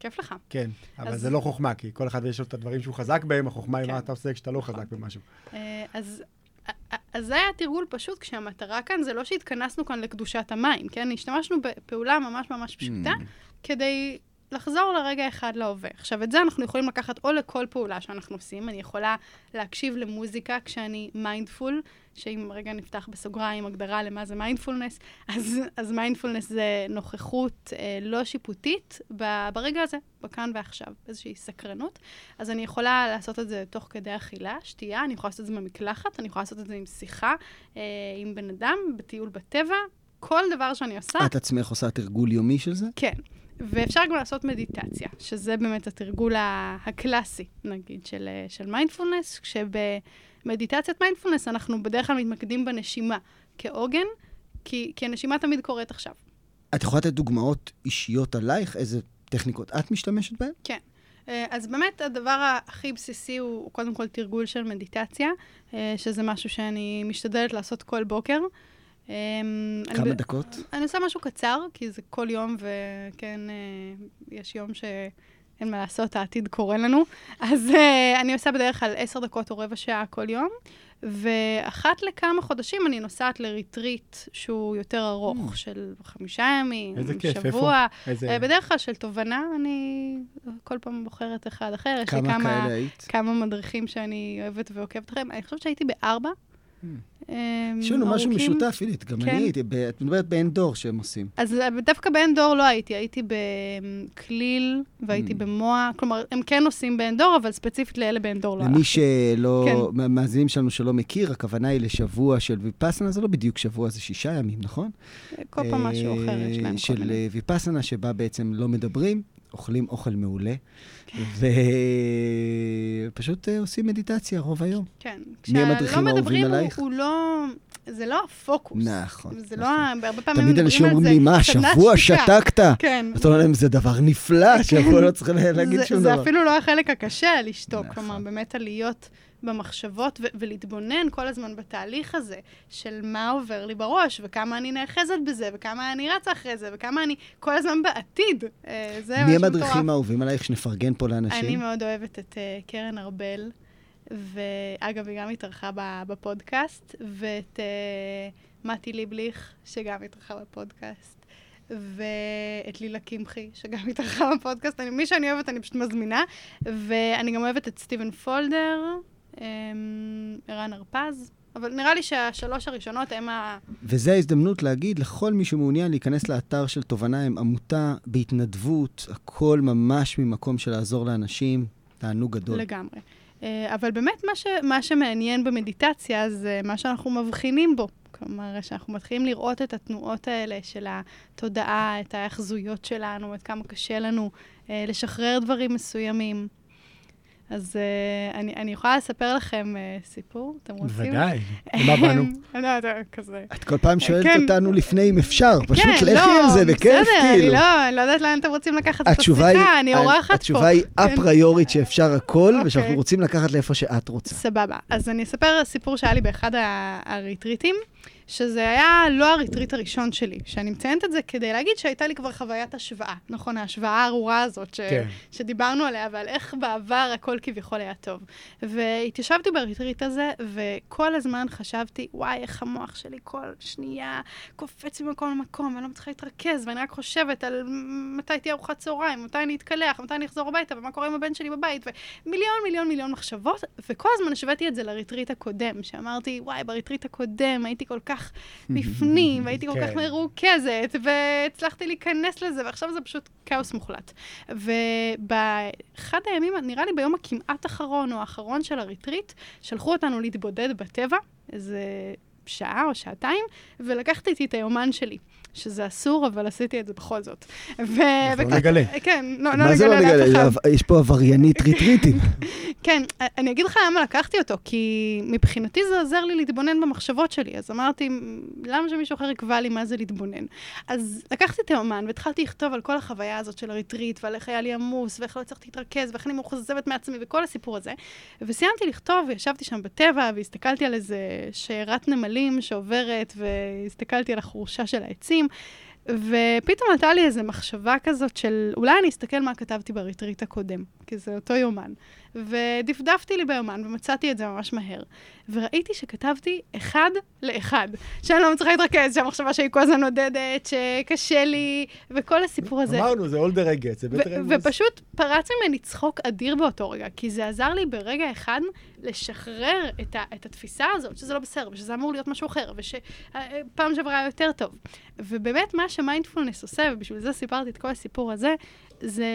Speaker 3: כיף לך.
Speaker 2: כן, אבל זה לא חוכמה, כי כל אחד יש לו את הדברים שהוא חזק בהם, החוכמה היא מה אתה עושה כשאתה לא חזק במשהו.
Speaker 3: אז אז זה היה תרגול פשוט, כשהמטרה כאן זה לא שהתכנסנו כאן לקדושת המים, כן? השתמשנו בפעולה ממש ממש פשוטה, mm. כדי לחזור לרגע אחד להווה. עכשיו, את זה אנחנו יכולים לקחת או לכל פעולה שאנחנו עושים. אני יכולה להקשיב למוזיקה כשאני mindful, שאם רגע נפתח בסוגריים הגדרה למה זה מיינדפולנס, אז, אז מיינדפולנס זה נוכחות אה, לא שיפוטית ברגע הזה, בכאן ועכשיו, איזושהי סקרנות. אז אני יכולה לעשות את זה תוך כדי אכילה, שתייה, אני יכולה לעשות את זה במקלחת, אני יכולה לעשות את זה עם שיחה אה, עם בן אדם, בטיול בטבע. כל דבר שאני עושה...
Speaker 1: את עצמך עושה תרגול יומי של זה?
Speaker 3: כן. ואפשר גם לעשות מדיטציה, שזה באמת התרגול הקלאסי, נגיד, של, של מיינדפולנס, כשבמדיטציית מיינדפולנס אנחנו בדרך כלל מתמקדים בנשימה כעוגן, כי, כי הנשימה תמיד קורית עכשיו.
Speaker 1: את יכולה לתת דוגמאות אישיות עלייך? איזה טכניקות את משתמשת בהן?
Speaker 3: כן. אה, אז באמת הדבר הכי בסיסי הוא, הוא קודם כל תרגול של מדיטציה, אה, שזה משהו שאני משתדלת לעשות כל בוקר.
Speaker 1: אמ, כמה אני, דקות?
Speaker 3: אני עושה משהו קצר, כי זה כל יום, וכן, אה, יש יום שאין מה לעשות, העתיד קורה לנו. אז אה, אני עושה בדרך כלל עשר דקות או רבע שעה כל יום, ואחת לכמה חודשים אני נוסעת לריטריט שהוא יותר ארוך, mm. של חמישה ימים,
Speaker 2: איזה כיף,
Speaker 3: שבוע. איפה? איזה... בדרך כלל של תובנה, אני כל פעם בוחרת אחד אחר.
Speaker 1: כמה כאלה היית?
Speaker 3: כמה מדריכים שאני אוהבת ועוקבת אחריהם. אני חושבת שהייתי בארבע. Mm.
Speaker 1: יש לנו משהו משותף, עילית, גם אני כן. הייתי, את מדברת בעין דור שהם עושים.
Speaker 3: אז דווקא בעין דור לא הייתי, הייתי בכליל והייתי mm. במוע, כלומר, הם כן עושים בעין דור, אבל ספציפית לאלה בעין דור לא
Speaker 1: הלכתי. למי שלא, מהמאזינים שלנו שלא מכיר, הכוונה היא לשבוע של ויפאסנה, זה לא בדיוק שבוע, זה שישה ימים, נכון?
Speaker 3: כל פעם משהו אחר יש להם.
Speaker 1: של ויפאסנה, שבה בעצם לא מדברים, אוכלים אוכל מעולה, כן. ופשוט אה, עושים מדיטציה רוב היום.
Speaker 3: כן. מי המדריכים האהובים עלייך? הוא לא... זה לא הפוקוס.
Speaker 1: נכון.
Speaker 3: זה לא, נכון. הרבה פעמים
Speaker 1: תמיד אנשים אומרים לי, מה, שבוע שתקת? כן. אתה אומר להם, זה דבר נפלא, שבוע לא צריך להגיד שום דבר.
Speaker 3: זה אפילו לא החלק הקשה, לשתוק. נכון. כלומר, באמת עליות במחשבות ו- ולהתבונן כל הזמן בתהליך הזה של מה עובר לי בראש, וכמה אני נאחזת בזה, וכמה אני רצה אחרי זה, וכמה אני כל הזמן בעתיד.
Speaker 1: אה, זה מי המדריכים האהובים עלייך שנפרגן פה לאנשים?
Speaker 3: אני מאוד אוהבת את uh, קרן ארבל, ואגב, היא גם התארחה בפודקאסט, ואת uh, מתי ליבליך, שגם התארחה בפודקאסט. ואת לילה קמחי, שגם התארחה בפודקאסט. אני, מי שאני אוהבת, אני פשוט מזמינה. ואני גם אוהבת את סטיבן פולדר, ערן הרפז, אבל נראה לי שהשלוש הראשונות הם ה...
Speaker 1: וזו ההזדמנות להגיד לכל מי שמעוניין להיכנס לאתר של תובנה, הם עמותה בהתנדבות, הכל ממש ממקום של לעזור לאנשים, תענוג גדול.
Speaker 3: לגמרי. אה, אבל באמת מה, ש, מה שמעניין במדיטציה זה מה שאנחנו מבחינים בו. כלומר, שאנחנו מתחילים לראות את התנועות האלה של התודעה, את ההאחזויות שלנו, את כמה קשה לנו אה, לשחרר דברים מסוימים. אז uh, אני, אני יכולה לספר לכם uh, סיפור, אתם רוצים?
Speaker 2: בוודאי, למה באנו?
Speaker 3: לא, אתה כזה.
Speaker 1: את כל פעם שואלת כן. אותנו לפני אם אפשר, פשוט
Speaker 3: כן,
Speaker 1: לכי
Speaker 3: לא,
Speaker 1: על זה, בכיף,
Speaker 3: בסדר,
Speaker 1: כאילו.
Speaker 3: אני לא, אני לא יודעת לאן אתם רוצים לקחת את השיחה, אני אורחת פה.
Speaker 1: התשובה היא אפריורית שאפשר הכל,
Speaker 3: אוקיי.
Speaker 1: ושאנחנו רוצים לקחת לאיפה שאת רוצה.
Speaker 3: סבבה. אז אני אספר סיפור שהיה לי באחד הריטריטים. שזה היה לא הריטריט הראשון שלי, שאני מציינת את זה כדי להגיד שהייתה לי כבר חוויית השוואה. נכון, ההשוואה הארורה הזאת ש... כן. שדיברנו עליה, ועל איך בעבר הכל כביכול היה טוב. והתיישבתי בריטריט הזה, וכל הזמן חשבתי, וואי, איך המוח שלי כל שנייה קופץ ממקום למקום, ואני לא מצליחה להתרכז, ואני רק חושבת על מתי תהיה ארוחת צהריים, מתי אני אתקלח, מתי אני אחזור הביתה, ומה קורה עם הבן שלי בבית, ומיליון, מיליון, מיליון מחשבות, וכל הזמן השוויתי את זה לריטריט הקודם, שאמרתי, וואי, בריטריט הקודם הייתי כל כך בפנים, והייתי כל כך
Speaker 2: כן.
Speaker 3: מרוכזת, והצלחתי להיכנס לזה, ועכשיו זה פשוט כאוס מוחלט. ובאחד הימים, נראה לי ביום הכמעט אחרון או האחרון של הריטריט, שלחו אותנו להתבודד בטבע, איזה שעה או שעתיים, ולקחתי איתי את היומן שלי. שזה אסור, אבל עשיתי את זה בכל זאת. ו...
Speaker 2: לא נגלה.
Speaker 3: כן, לא, לא
Speaker 1: מה זה לא
Speaker 3: נגלה לאף אחד.
Speaker 1: נגלה? יש פה עבריינית ריטריטים.
Speaker 3: כן, אני אגיד לך למה לקחתי אותו, כי מבחינתי זה עוזר לי להתבונן במחשבות שלי. אז אמרתי, למה שמישהו אחר יקבע לי מה זה להתבונן? אז לקחתי את האומן והתחלתי לכתוב על כל החוויה הזאת של הריטריט, ועל איך היה לי עמוס, ואיך לא הצלחתי להתרכז, ואיך אני מאוכזבת מעצמי, וכל הסיפור הזה. וסיימתי לכתוב, וישבתי שם בטבע, והסתכלתי על איזה שיירת נמלים שעוברת, והסתכלתי על החורשה של העצים. ופתאום עלתה לי איזו מחשבה כזאת של אולי אני אסתכל מה כתבתי בריטריט הקודם, כי זה אותו יומן. ודפדפתי לי ביומן ומצאתי את זה ממש מהר. וראיתי שכתבתי אחד לאחד, שאני לא מצליחה להתרכז, שהמחשבה שלי כל הזמן נודדת, שקשה לי, וכל הסיפור הזה.
Speaker 2: אמרנו, זה all the reggae, זה בית רמז.
Speaker 3: ופשוט פרץ ממני צחוק אדיר באותו רגע, כי זה עזר לי ברגע אחד לשחרר את, ה, את התפיסה הזאת, שזה לא בסדר, ושזה אמור להיות משהו אחר, ושפעם שעברה היה יותר טוב. ובאמת, מה שמיינדפולנס עושה, ובשביל זה סיפרתי את כל הסיפור הזה, זה,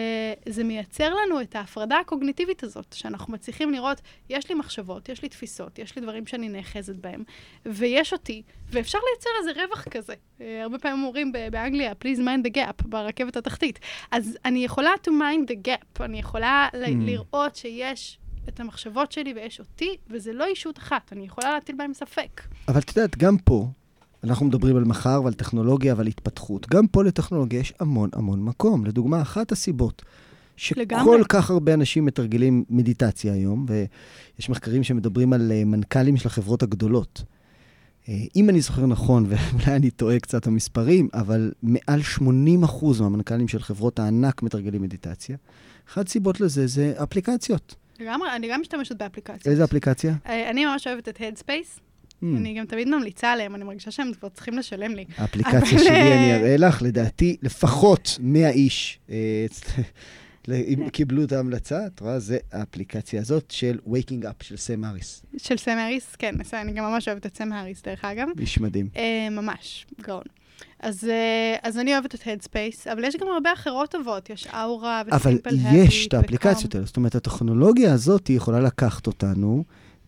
Speaker 3: זה מייצר לנו את ההפרדה הקוגניטיבית הזאת, שאנחנו מצליחים לראות, יש לי מחשבות, יש לי תפיסות, יש לי דברים שאני נאחזת בהם, ויש אותי, ואפשר לייצר איזה רווח כזה. אה, הרבה פעמים אומרים באנגליה, please mind the gap, ברכבת התחתית. אז אני יכולה to mind the gap, אני יכולה mm. לראות שיש את המחשבות שלי ויש אותי, וזה לא אישות אחת, אני יכולה להטיל בהם ספק.
Speaker 1: אבל את יודעת, גם פה, אנחנו מדברים על מחר ועל טכנולוגיה ועל התפתחות. גם פה לטכנולוגיה יש המון המון מקום. לדוגמה, אחת הסיבות שכל לגמרי. כך הרבה אנשים מתרגלים מדיטציה היום, ויש מחקרים שמדברים על אה, מנכ"לים של החברות הגדולות. אה, אם אני זוכר נכון, ואולי אני טועה קצת במספרים, אבל מעל 80% מהמנכ"לים של חברות הענק מתרגלים מדיטציה. אחת הסיבות לזה זה אפליקציות.
Speaker 3: לגמרי, אני גם משתמשת באפליקציות.
Speaker 1: איזה אפליקציה?
Speaker 3: אה, אני ממש אוהבת את Headspace. Mm. אני גם תמיד ממליצה עליהם, אני מרגישה שהם כבר צריכים לשלם לי.
Speaker 1: האפליקציה שלי, אני אראה לך, לדעתי, לפחות 100 איש אה, קיבלו את ההמלצה, את רואה? זה האפליקציה הזאת של Waking Up, של סם האריס.
Speaker 3: של סם האריס, כן, אני גם ממש אוהבת את סם האריס, דרך אגב.
Speaker 1: איש מדהים.
Speaker 3: אה, ממש, גאון. אז, אה, אז אני אוהבת את Headspace, אבל יש גם הרבה אחרות טובות, יש אאורה וסימפל
Speaker 1: האבי. אבל יש את האפליקציות האלה, זאת אומרת, הטכנולוגיה הזאת יכולה לקחת אותנו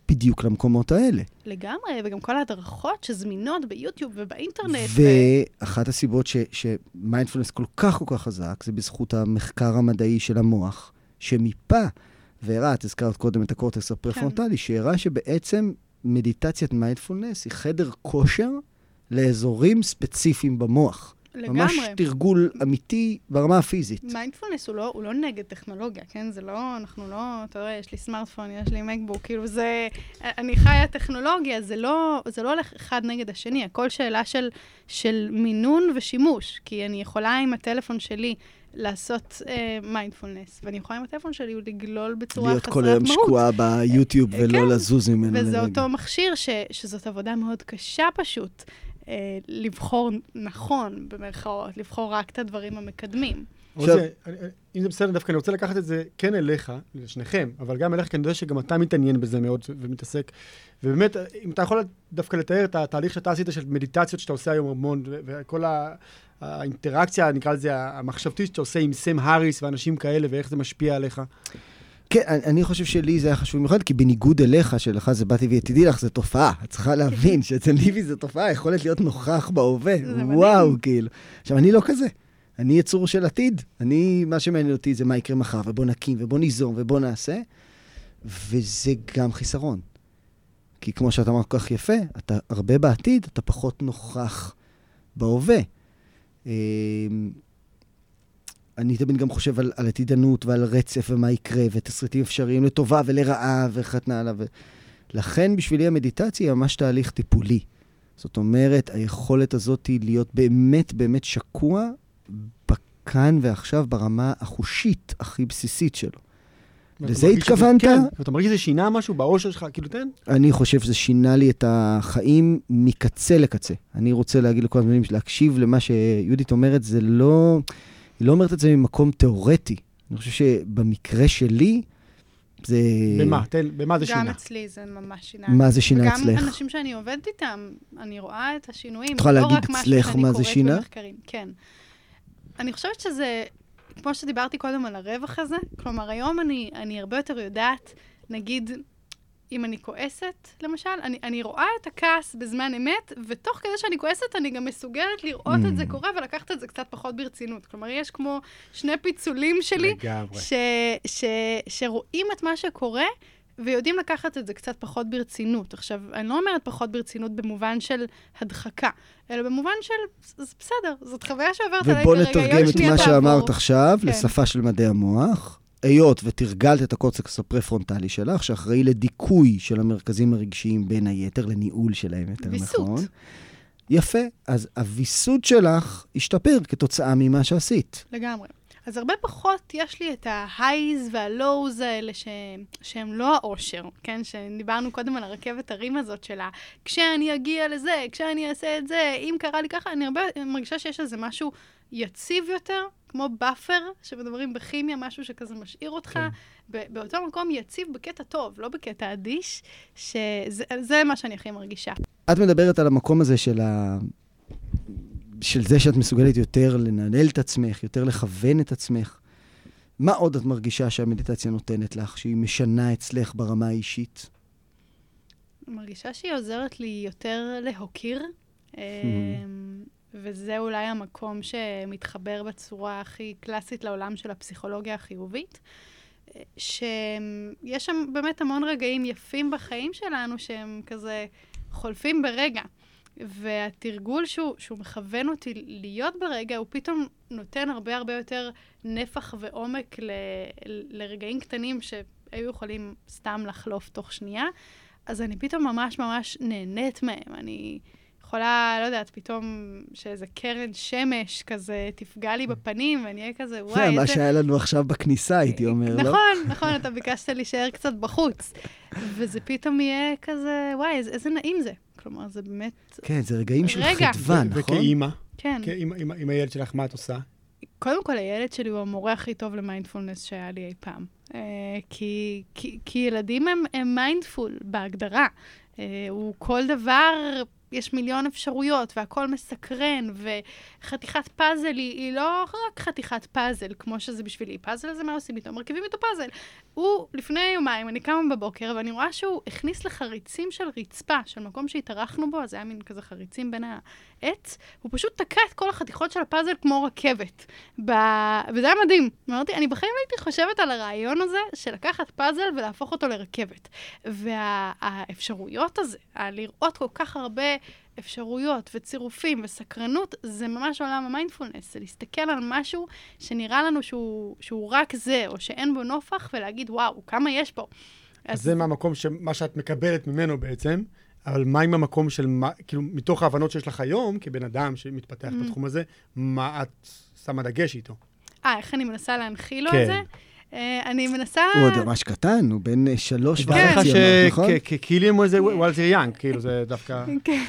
Speaker 1: בדיוק למקומות האלה.
Speaker 3: לגמרי, וגם כל ההדרכות שזמינות ביוטיוב ובאינטרנט.
Speaker 1: ואחת. הסיבות שמיינדפולנס כל כך כל כך חזק, זה בזכות המחקר המדעי של המוח, שמיפה והראה, את הזכרת קודם את הקורטקס הפרפרונטלי, כן. שהראה שבעצם מדיטציית מיינדפולנס היא חדר כושר לאזורים ספציפיים במוח.
Speaker 3: לגמרי.
Speaker 1: ממש תרגול אמיתי ברמה הפיזית.
Speaker 3: מיינדפולנס הוא לא, הוא לא נגד טכנולוגיה, כן? זה לא, אנחנו לא, אתה רואה, יש לי סמארטפון, יש לי מקבוק, כאילו זה, אני חיה טכנולוגיה, זה לא, זה לא הולך אחד נגד השני, הכל שאלה של, של מינון ושימוש, כי אני יכולה עם הטלפון שלי לעשות mindfulness, אה, ואני יכולה עם הטלפון שלי לגלול בצורה חסרת מהות.
Speaker 1: להיות כל היום שקועה ביוטיוב ולא כן, לזוז ממנו
Speaker 3: לרגע. וזה אותו מכשיר ש, שזאת עבודה מאוד קשה פשוט. אה, לבחור נכון, במרכאות, לבחור רק את הדברים המקדמים.
Speaker 2: אני- אם זה בסדר, דווקא אני רוצה לקחת את זה כן אליך, לשניכם, אבל גם אליך, כי אני יודע שגם אתה מתעניין בזה מאוד ומתעסק. ובאמת, אם אתה יכול דווקא לתאר את התהליך שאתה עשית של מדיטציות שאתה עושה היום המון, וכל ה- האינטראקציה, נקרא לזה, המחשבתית שאתה עושה עם סם האריס ואנשים כאלה, ואיך זה משפיע עליך.
Speaker 1: כן, אני- חושב שלי זה היה חשוב במיוחד, כי בניגוד אליך, שלך זה באתי ותדעי לך, זה תופעה. את צריכה להבין שאצל ליבי זה תופעה, יכולת להיות נוכח בהווה. וואו, כאילו. עכשיו, אני לא כזה. אני יצור של עתיד. אני, מה שמעניין אותי זה מה יקרה מחר, ובוא נקים, ובוא ניזום, ובוא נעשה. וזה גם חיסרון. כי כמו שאתה אמר כל כך יפה, אתה הרבה בעתיד, אתה פחות נוכח בהווה. אני תמיד גם חושב על, על עתידנות ועל רצף ומה יקרה, ותסריטים אפשריים לטובה ולרעה וכן הלאה. ו... לכן בשבילי המדיטציה היא ממש תהליך טיפולי. זאת אומרת, היכולת הזאת היא להיות באמת באמת שקוע בכאן ועכשיו ברמה החושית הכי בסיסית שלו. לזה
Speaker 2: שזה-
Speaker 1: התכוונת?
Speaker 2: כן, ואתה מרגיש שזה שינה משהו באושר שלך, כאילו, תן.
Speaker 1: אני חושב שזה שינה לי את החיים מקצה לקצה. אני רוצה להגיד לכל הזמנים, להקשיב למה שיהודית אומרת, זה לא... היא לא אומרת את זה ממקום תיאורטי. אני חושב שבמקרה שלי, זה...
Speaker 2: במה? תן, במה זה
Speaker 3: גם
Speaker 2: שינה?
Speaker 3: אצלי זה ממש שינה.
Speaker 1: מה זה שינה
Speaker 3: וגם
Speaker 1: אצלך?
Speaker 3: אנשים שאני עובדת איתם, אני רואה את השינויים.
Speaker 1: את יכולה
Speaker 3: לא
Speaker 1: להגיד אצלך מה זה
Speaker 3: קוראת
Speaker 1: שינה?
Speaker 3: במחקרים. כן. אני חושבת שזה, כמו שדיברתי קודם על הרווח הזה, כלומר, היום אני, אני הרבה יותר יודעת, נגיד, אם אני כועסת, למשל, אני, אני רואה את הכעס בזמן אמת, ותוך כדי שאני כועסת, אני גם מסוגלת לראות את זה
Speaker 1: Mm.
Speaker 3: קורה ולקחת את זה קצת פחות ברצינות. כלומר, יש כמו שני פיצולים שלי,
Speaker 2: לגמרי.
Speaker 3: ש, ש, שרואים את מה שקורה ויודעים לקחת את זה קצת פחות ברצינות. עכשיו, אני לא אומרת פחות ברצינות במובן של הדחקה, אלא במובן של, זה בסדר, זאת חוויה שעוברת עליי
Speaker 1: ובוא
Speaker 3: כרגע,
Speaker 1: נתרגם
Speaker 3: יום
Speaker 1: את מה. שאמרת עכשיו
Speaker 3: כן.
Speaker 1: לשפה של מדעי המוח. היות ותרגלת את הקורטקס הפרפרונטלי שלך, שאחראי לדיכוי של המרכזים הרגשיים בין היתר, לניהול שלהם יותר
Speaker 3: ויסות.
Speaker 1: נכון. יפה, אז הוויסות שלך השתפר כתוצאה ממה שעשית.
Speaker 3: לגמרי. אז הרבה פחות יש לי את ה highs וה lows האלה ש... שהם לא האושר, כן? שדיברנו קודם על הרכבת הרים הזאת שלה, כשאני אגיע לזה, כשאני אעשה את זה, אם קרה לי ככה, אני הרבה מרגישה שיש איזה משהו יציב יותר, כמו buffer, שמדברים בכימיה, משהו שכזה משאיר אותך
Speaker 2: כן.
Speaker 3: ב- באותו מקום יציב בקטע טוב, לא בקטע אדיש, שזה זה מה שאני הכי מרגישה.
Speaker 1: את מדברת על המקום הזה של, ה... של זה שאת מסוגלת יותר לנהל את עצמך, יותר לכוון את עצמך. מה עוד את מרגישה שהמדיטציה נותנת לך, שהיא משנה אצלך ברמה האישית?
Speaker 3: מרגישה שהיא עוזרת לי יותר להוקיר, אמ, וזה אולי המקום שמתחבר בצורה הכי קלאסית לעולם של הפסיכולוגיה החיובית, שיש שם באמת המון רגעים יפים בחיים שלנו שהם כזה חולפים ברגע. והתרגול שהוא, שהוא מכוון אותי להיות ברגע, הוא פתאום נותן הרבה הרבה יותר נפח ועומק ל, לרגעים קטנים שהיו יכולים סתם לחלוף תוך שנייה. אז אני פתאום ממש ממש נהנית מהם. אני יכולה, לא יודעת, פתאום שאיזה קרן שמש כזה תפגע לי בפנים, ואני אהיה כזה, וואי,
Speaker 1: זה
Speaker 3: איזה...
Speaker 1: מה שהיה לנו עכשיו בכניסה, הייתי אומר, לא?
Speaker 3: נכון, נכון, אתה ביקשת להישאר קצת בחוץ. וזה פתאום יהיה כזה, וואי, איזה, נעים זה. כלומר, זה באמת,
Speaker 1: כן, זה רגעים של. חדווה, נכון?
Speaker 2: וכאימא,
Speaker 3: כן.
Speaker 2: עם- הילד שלך, מה את עושה?
Speaker 3: קודם כל, הילד שלי הוא המורה הכי טוב למיינדפולנס שהיה לי אי פעם. Uh, כי, כי, כי ילדים הם, הם mindful בהגדרה. Uh, הוא כל דבר, יש מיליון אפשרויות, והכל מסקרן, וחתיכת פאזל היא, היא לא רק חתיכת פאזל, כמו שזה בשבילי. פאזל זה מה עושים איתו? מרכיבים איתו פאזל. הוא, לפני יומיים, אני קמה בבוקר, ואני רואה שהוא הכניס לחריצים של רצפה, של מקום שהתארחנו בו, אז היה מין כזה חריצים בין העץ, הוא פשוט תקע את כל החתיכות של הפאזל כמו רכבת. ב... וזה היה מדהים. אמרתי, אני בחיים לא הייתי חושבת על הרעיון הזה של לקחת פאזל ולהפוך אותו לרכבת. והאפשרויות הזה, לראות כל כך הרבה אפשרויות וצירופים וסקרנות, זה ממש עולם המיינדפולנס. זה להסתכל על משהו שנראה לנו שהוא, שהוא רק זה, או שאין בו נופח, ולהגיד, וואו, כמה יש פה.
Speaker 2: אז זה מהמקום, מה שאת מקבלת ממנו בעצם, אבל מה עם המקום של, מה, כאילו, מתוך ההבנות שיש לך היום, כבן אדם שמתפתח
Speaker 3: Mm.
Speaker 2: בתחום הזה, מה את שמה דגש איתו?
Speaker 3: אה, איך אני מנסה להנחיל לו
Speaker 2: כן.
Speaker 3: את זה? אה, אני מנסה...
Speaker 1: הוא עוד ממש קטן, הוא בן אה, שלוש וחצי, נכון?
Speaker 2: שכאילו הוא איזה וולטר יאנג, כאילו זה דווקא...
Speaker 3: כן.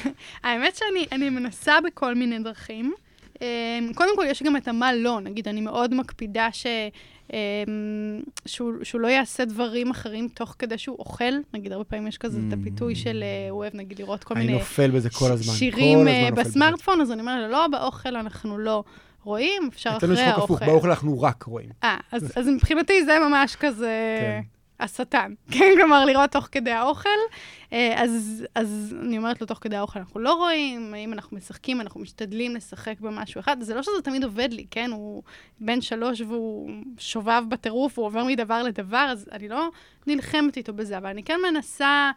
Speaker 3: האמת שאני אני מנסה בכל מיני דרכים. אמ, קודם כל, יש גם את המה לא. נגיד, אני מאוד מקפידה ש... שהוא, שהוא לא יעשה דברים אחרים תוך כדי שהוא אוכל. נגיד, הרבה פעמים יש כזה את הפיתוי של, אה, הוא אוהב נגיד לראות כל
Speaker 2: אני
Speaker 3: מיני
Speaker 2: נופל בזה כל הזמן.
Speaker 3: שירים
Speaker 2: כל
Speaker 3: אה,
Speaker 2: הזמן בזה.
Speaker 3: בסמארטפון, אז אני אומרת לו, לא, באוכל אנחנו לא רואים, אפשר
Speaker 2: אצלנו יש
Speaker 3: אחרי
Speaker 2: חוק הפוך,
Speaker 3: האוכל.
Speaker 2: באוכל אנחנו רק רואים.
Speaker 3: אה, אז, אז מבחינתי זה ממש כזה
Speaker 2: כן.
Speaker 3: השטן, כן? כלומר, לראות תוך כדי האוכל. אה, אז, אז אני אומרת לו, תוך כדי האוכל אנחנו לא רואים, אם אנחנו משחקים, אנחנו משתדלים לשחק במשהו אחד. זה לא שזה תמיד עובד לי, כן? הוא בן שלוש והוא שובב בטירוף, הוא עובר מדבר לדבר, אז אני לא נלחמת איתו בזה, אבל אני כן מנסה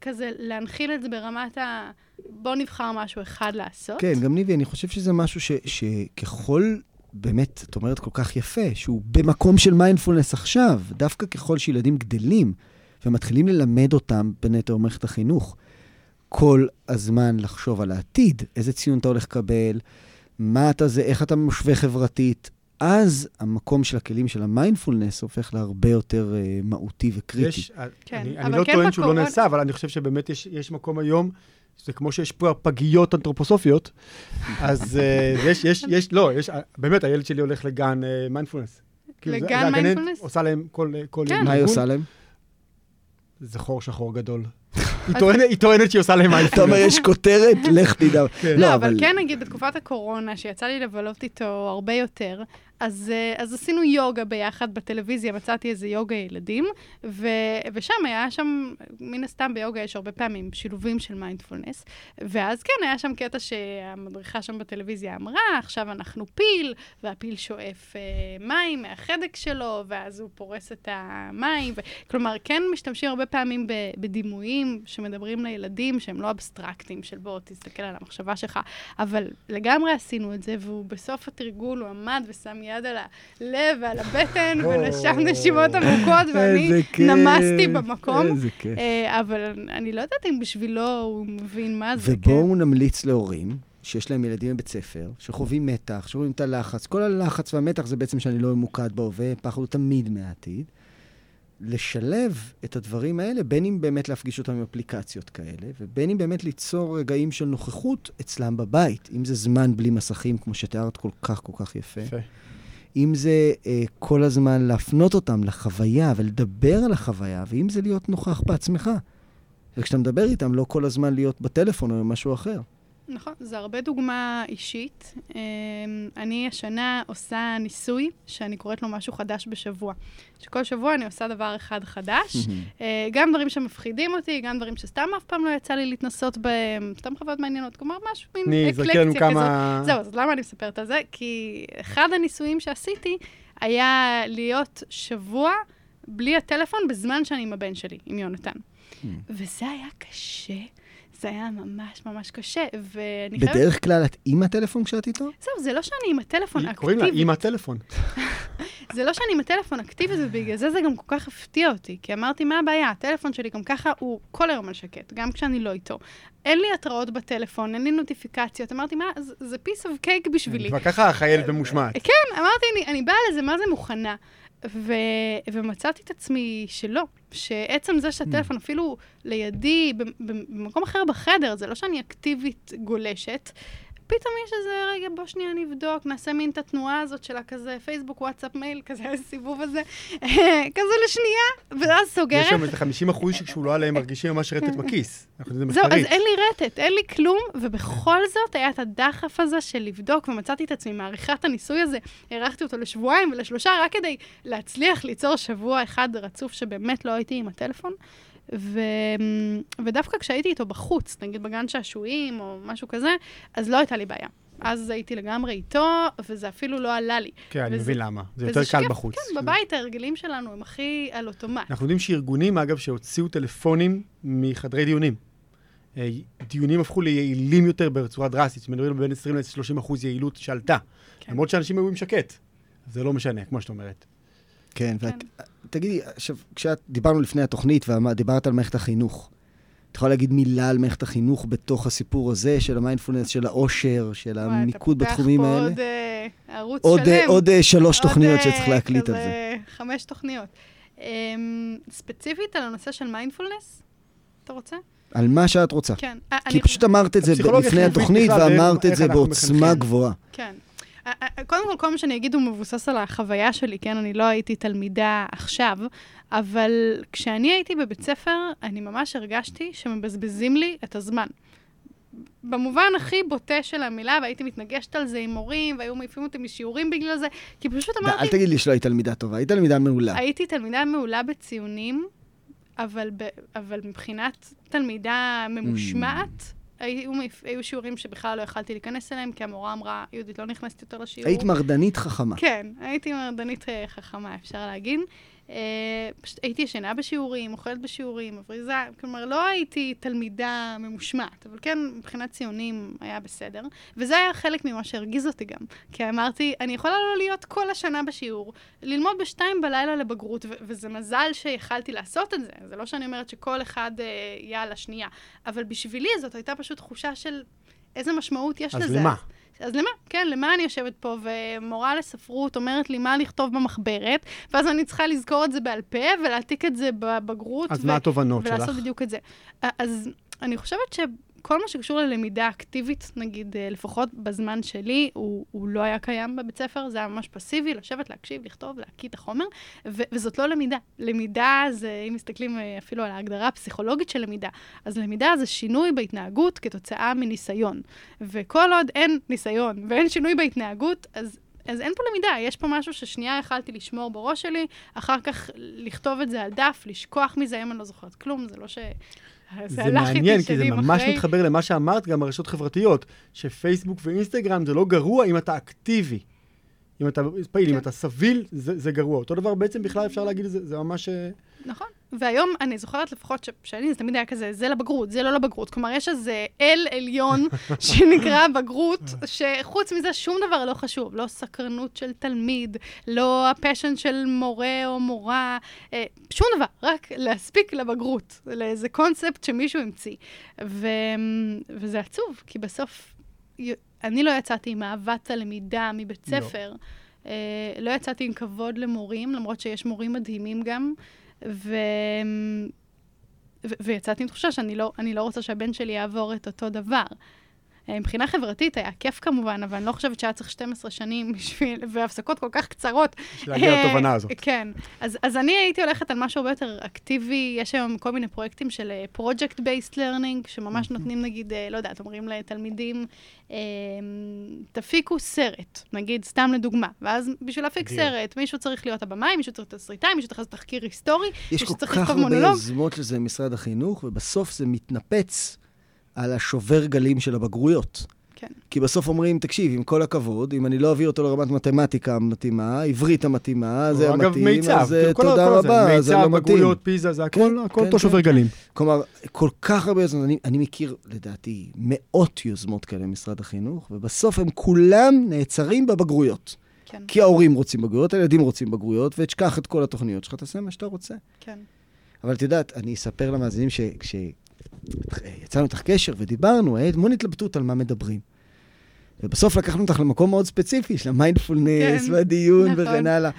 Speaker 3: כזה להנחיל את זה ברמת ה... בוא נבחר משהו אחד לעשות.
Speaker 1: כן, גם ניבי, אני חושב שזה משהו ש, שככל, באמת, את אומרת כל כך יפה, שהוא במקום של מיינדפולנס עכשיו, דווקא ככל שילדים גדלים ומתחילים ללמד אותם בנטו מערכת החינוך, כל הזמן לחשוב על העתיד, איזה ציון אתה הולך לקבל, מה אתה זה, איך אתה משווה חברתית, אז המקום של הכלים של המיינדפולנס הופך להרבה יותר uh, מהותי וקריטי.
Speaker 2: יש,
Speaker 3: כן,
Speaker 2: אני, אני לא
Speaker 3: כן
Speaker 2: טוען שהוא לא
Speaker 3: בקורונה-
Speaker 2: נעשה, אבל אני חושב שבאמת יש, יש מקום היום, זה כמו שיש פה פגיות אנתרופוסופיות, אז אה, יש, יש, יש, לא, יש, אה, באמת, הילד שלי הולך לגן מיינדפולנס.
Speaker 3: לגן מיינדפולנס?
Speaker 2: עושה להם כל כל
Speaker 3: כן.
Speaker 2: יום
Speaker 1: מה היא. עושה להם?
Speaker 2: זה חור שחור גדול. היא טוענת- היא טוענת שהיא עושה להם
Speaker 1: אתה אומר,
Speaker 2: מיינדפולנס.
Speaker 1: יש כותרת, לך תדע.
Speaker 2: כן.
Speaker 3: לא, אבל כן, נגיד, בתקופת הקורונה, שיצא לי לבלות איתו הרבה יותר, אז, אה, אז עשינו יוגה ביחד בטלוויזיה, מצאתי איזה יוגה ילדים, ו, ושם היה שם, מן הסתם ביוגה יש הרבה פעמים שילובים של מיינדפולנס, ואז כן, היה שם קטע שהמדריכה שם בטלוויזיה אמרה, עכשיו אנחנו פיל, והפיל שואף אה, מים מהחדק שלו, ואז הוא פולט את המים, ו... כלומר, כן משתמשים הרבה פעמים ב, בדימויים שמדברים לילדים, שהם לא אבסטרקטים, של בוא, תסתכל על המחשבה שלך, אבל לגמרי עשינו את זה, והוא בסוף התרגול, הוא עמד ושם יד על הלב ועל הבטן, ונשם נשימות עמוקות, ואני נמסתי במקום.
Speaker 1: איזה כיף.
Speaker 3: אה, אבל אני לא יודעת אם בשבילו הוא מבין מה זה, כן.
Speaker 1: ובואו נמליץ להורים שיש להם ילדים בבית ספר, שחווים מתח, שחווים את הלחץ. כל הלחץ והמתח זה בעצם שאני לא ממוקד בהווה, פחד הוא תמיד מהעתיד. לשלב את הדברים האלה, בין אם באמת להפגיש אותם עם אפליקציות כאלה, ובין אם באמת ליצור רגעים של נוכחות אצלם בבית. אם זה זמן בלי מסכים, כמו שתיארת כל כך כל כך יפה.
Speaker 2: יפה.
Speaker 1: אם זה אה, כל הזמן להפנות אותם לחוויה ולדבר על החוויה, ואם זה להיות נוכח בעצמך. וכשאתה מדבר איתם, לא כל הזמן להיות בטלפון או משהו אחר.
Speaker 3: נכון, זה הרבה דוגמה אישית. אמ, אני השנה עושה ניסוי, שאני קוראת לו משהו חדש בשבוע. שכל שבוע אני עושה דבר אחד חדש, אה, גם דברים שמפחידים אותי, גם דברים שסתם אף פעם לא יצא לי להתנסות בהם, סתם חוויות מעניינות, כלומר משהו, מין אקלקציה כזאת.
Speaker 2: כמה...
Speaker 3: זהו, אז למה אני מספרת על זה? כי אחד הניסויים שעשיתי היה להיות שבוע בלי הטלפון בזמן שאני עם הבן שלי, עם יונתן. וזה היה קשה. זה היה ממש ממש קשה, ואני חייבת...
Speaker 1: בדרך כלל את עם הטלפון כשאת איתו?
Speaker 3: זהו, זה לא שאני עם הטלפון
Speaker 2: היא- קוראים לה
Speaker 3: אקטיבית.
Speaker 2: אימא טלפון.
Speaker 3: זה לא שאני עם הטלפון אקטיבית, ובגלל זה זה גם כל כך הפתיע אותי. כי אמרתי, מה הבעיה? הטלפון שלי גם ככה הוא כל היום על שקט, גם כשאני לא איתו. אין לי התראות בטלפון, אין לי נוטיפיקציות. אמרתי, מה, זה- piece of cake בשבילי.
Speaker 2: כבר ככה החיילת ממושמעת.
Speaker 3: כן, אמרתי, אני, אני באה לזה, מה זה מוכנה? ו, ומצאתי את עצמי שלא, שעצם זה שהטלפון אפילו לידי, במקום אחר בחדר, זה לא שאני אקטיבית גולשת, פתאום יש איזה רגע, בוא שנייה נבדוק, נעשה מין את התנועה הזאת של הכזה פייסבוק, וואטסאפ, מייל, כזה הסיבוב הזה, כזה לשנייה, ואז
Speaker 2: יש
Speaker 3: סוגרת.
Speaker 2: שם איזה 50 אחוז שכשהוא לא עליהם מרגישים ממש רטט בכיס.
Speaker 3: זהו, אז. אין לי רטט, אין לי כלום, ובכל זאת היה את הדחף הזה של לבדוק, ומצאתי את עצמי מעריכה את הניסוי הזה. הארכתי אותו לשבועיים ולשלושה, רק כדי להצליח ליצור שבוע אחד רצוף שבאמת לא הייתי עם הטלפון. ו... ודווקא כשהייתי איתו בחוץ, נגיד בגן שעשועים או משהו כזה, אז לא הייתה לי בעיה. אז הייתי לגמרי איתו, וזה אפילו לא עלה לי.
Speaker 2: כן, אני
Speaker 3: וזה-
Speaker 2: מבין למה. זה יותר קל
Speaker 3: שכיף,
Speaker 2: בחוץ.
Speaker 3: כן, בבית ההרגלים שלנו הם הכי על אוטומט.
Speaker 2: אנחנו יודעים שארגונים, אגב, שהוציאו טלפונים מחדרי דיונים. אה, דיונים הפכו ליעילים יותר בצורה דרסטית, שמדברים על בין 20 ל-30 אחוז יעילות שעלתה.
Speaker 3: כן.
Speaker 2: למרות שאנשים היו עם שקט. זה לא משנה, כמו שאת אומרת.
Speaker 1: כן,
Speaker 3: כן.
Speaker 1: ואת, תגידי, עכשיו, כשאת דיברנו לפני התוכנית ודיברת על מערכת החינוך, את יכולה להגיד מילה על מערכת החינוך בתוך הסיפור הזה של המיינדפולנס, של האושר, של המיקוד
Speaker 3: אתה פותח
Speaker 1: בתחומים
Speaker 3: פה
Speaker 1: האלה?
Speaker 3: עוד אה, ערוץ
Speaker 1: עוד,
Speaker 3: שלם.
Speaker 1: אה, עוד אה, שלוש
Speaker 3: עוד,
Speaker 1: תוכניות
Speaker 3: אה,
Speaker 1: שצריך להקליט על
Speaker 3: כזה
Speaker 1: זה.
Speaker 3: חמש תוכניות. אמ, ספציפית על הנושא של מיינדפולנס, אתה רוצה?
Speaker 1: על מה שאת רוצה.
Speaker 3: כן. אה,
Speaker 1: כי
Speaker 3: אני-
Speaker 1: פשוט אמרת את זה לפני התוכנית ואמרת את זה בעוצמה
Speaker 2: מחנכים.
Speaker 1: גבוהה.
Speaker 3: כן. אה, אה, קודם כל, כל מה שאני אגיד הוא מבוסס על החוויה שלי, כן? אני לא הייתי תלמידה עכשיו, אבל כשאני הייתי בבית ספר, אני ממש הרגשתי שמבזבזים לי את הזמן. במובן הכי בוטה של המילה, והייתי מתנגשת על זה עם מורים, והיו מעיפים אותי משיעורים בגלל זה, כי פשוט אמרתי...
Speaker 1: אל תגיד לי שלא היית תלמידה טובה, היית תלמידה מעולה.
Speaker 3: הייתי תלמידה מעולה בציונים, אבל, ב, אבל מבחינת תלמידה ממושמעת, היו, היו שיעורים שבכלל לא יכלתי להיכנס אליהם, כי המורה אמרה, יהודית, לא נכנסת יותר לשיעור.
Speaker 1: היית מרדנית חכמה.
Speaker 3: כן, הייתי מרדנית אה, חכמה, אפשר להגיד. אה, פשוט הייתי ישנה בשיעורים, אוכלת בשיעורים, מבריזה, כלומר, לא הייתי תלמידה ממושמעת, אבל כן, מבחינת ציונים היה בסדר. וזה היה חלק ממה שהרגיז אותי גם. כי אמרתי, אני יכולה לא להיות כל השנה בשיעור, ללמוד בשתיים בלילה לבגרות, ו- וזה מזל שיכלתי לעשות את זה. זה לא שאני אומרת שכל אחד אה, יהיה על השנייה, אבל בשבילי זאת הייתה פשוט תחושה של איזה משמעות יש
Speaker 2: אז
Speaker 3: לזה.
Speaker 2: למה?
Speaker 3: אז למה? כן, למה אני יושבת פה ומורה לספרות אומרת לי מה לכתוב במחברת, ואז אני צריכה לזכור את זה בעל פה ולהעתיק את זה בבגרות.
Speaker 2: אז
Speaker 3: ו-
Speaker 2: מה התובנות שלך?
Speaker 3: ולעשות בדיוק את זה. אז אני חושבת שכל מה שקשור ללמידה אקטיבית, נגיד, אה, לפחות בזמן שלי, הוא, הוא לא היה קיים בבית ספר, זה היה ממש פסיבי, לשבת, להקשיב, לכתוב, להקיא את החומר, ו- וזאת לא למידה. למידה זה, אם מסתכלים אה, אפילו על ההגדרה הפסיכולוגית של למידה, אז למידה זה שינוי בהתנהגות כתוצאה מניסיון. וכל עוד אין ניסיון ואין שינוי בהתנהגות, אז... אז אין פה למידה, יש פה משהו ששנייה יכלתי לשמור בראש שלי, אחר כך לכתוב את זה על דף, לשכוח מזה, אם אני לא זוכרת כלום, זה לא ש...
Speaker 2: זה מעניין, כי זה ממש
Speaker 3: אחרי.
Speaker 2: מתחבר למה שאמרת גם ברשתות חברתיות, שפייסבוק ואינסטגרם זה לא גרוע אם אתה אקטיבי. אם אתה פעיל, אם
Speaker 3: כן.
Speaker 2: אתה סביל, זה, זה גרוע. אותו דבר בעצם בכלל אפשר להגיד, זה, זה ממש... אה,
Speaker 3: נכון. והיום אני זוכרת לפחות שכשאני, זה תמיד היה כזה, זה לבגרות, זה לא לבגרות. כלומר, יש איזה אל עליון שנקרא בגרות, שחוץ מזה שום דבר לא חשוב. לא סקרנות של תלמיד, לא הפשן של מורה או מורה, אה, שום דבר, רק להספיק לבגרות, לאיזה קונספט שמישהו המציא. ו... וזה עצוב, כי בסוף אני לא יצאתי עם אהבת הלמידה מבית
Speaker 2: לא.
Speaker 3: ספר. אה, לא יצאתי עם כבוד למורים, למרות שיש מורים מדהימים גם, ו... ו- ויצאתי עם תחושה שאני לא, לא רוצה שהבן שלי יעבור את אותו דבר. אה, מבחינה חברתית היה כיף כמובן, אבל אני לא חושבת שהיה צריך 12 שנים בשביל, והפסקות כל כך קצרות.
Speaker 2: בשביל להגיע
Speaker 3: אה,
Speaker 2: לתובנה הזאת.
Speaker 3: כן. אז, אז אני הייתי הולכת על משהו הרבה יותר אקטיבי. יש היום כל מיני פרויקטים של אה, project-based learning, שממש נותנים, נגיד, לא יודעת, אומרים לתלמידים, אה, תפיקו סרט, נגיד, סתם לדוגמה. ואז בשביל להפיק. סרט, מישהו צריך להיות הבמאי, מישהו צריך תסריטאי, מישהו צריך לעשות תחקיר היסטורי,
Speaker 1: יש
Speaker 3: מישהו
Speaker 1: כל
Speaker 3: צריך
Speaker 1: כך
Speaker 3: לכתוב
Speaker 1: הרבה
Speaker 3: מונולוג.
Speaker 1: יוזמות לזה במשרד החינוך, ובסוף זה מתנפץ על השובר גלים של הבגרויות.
Speaker 3: כן.
Speaker 1: כי בסוף אומרים, תקשיב, עם כל הכבוד, אם אני לא אביא אותו לרמת מתמטיקה המתאימה, עברית המתאימה, זה
Speaker 2: אגב,
Speaker 1: המתאים,
Speaker 2: מיצב,
Speaker 1: אז אה,
Speaker 2: כאילו, כל ה-
Speaker 1: תודה
Speaker 2: כל
Speaker 1: רבה, זה לא
Speaker 2: מיצב,
Speaker 1: מתאים.
Speaker 2: בגרויות, פיזה, זה הכל,
Speaker 1: כן,
Speaker 2: הכל
Speaker 1: כן,
Speaker 2: אותו
Speaker 1: כן.
Speaker 2: שובר גלים.
Speaker 1: כלומר, כל כך הרבה יוזמות, אני, אני מכיר, לדעתי, מאות יוזמות כאלה במשרד החינוך, ובסוף הם כולם נעצרים בבגרויות.
Speaker 3: כן,
Speaker 1: כי ההורים רוצים בגרויות, הילדים רוצים בגרויות, ותשכח את כל התוכניות שלך, תעשה מה שאתה רוצה.
Speaker 3: כן.
Speaker 1: אבל את יודעת, אני אספר למאזינים שכשיצאנו איתך קשר ודיברנו, היה המון התלבטות על מה מדברים. ובסוף לקחנו אותך למקום מאוד ספציפי של המיינדפולנס
Speaker 3: כן,
Speaker 1: והדיון
Speaker 3: נכון.
Speaker 1: וכן הלאה.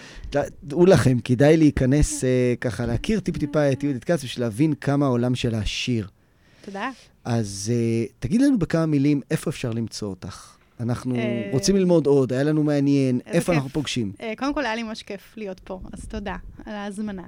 Speaker 1: דעו לכם, כדאי להיכנס אה, ככה, להכיר טיפ-טיפה את יהודית כץ בשביל להבין כמה העולם שלה עשיר.
Speaker 3: תודה.
Speaker 1: אז אה, תגיד לנו בכמה מילים איפה אפשר למצוא אותך. אנחנו
Speaker 3: אה,
Speaker 1: רוצים ללמוד עוד, היה לנו מעניין, איפה
Speaker 3: כיף.
Speaker 1: אנחנו פוגשים.
Speaker 3: אה, קודם כל, היה לי ממש כיף להיות פה, אז תודה על ההזמנה.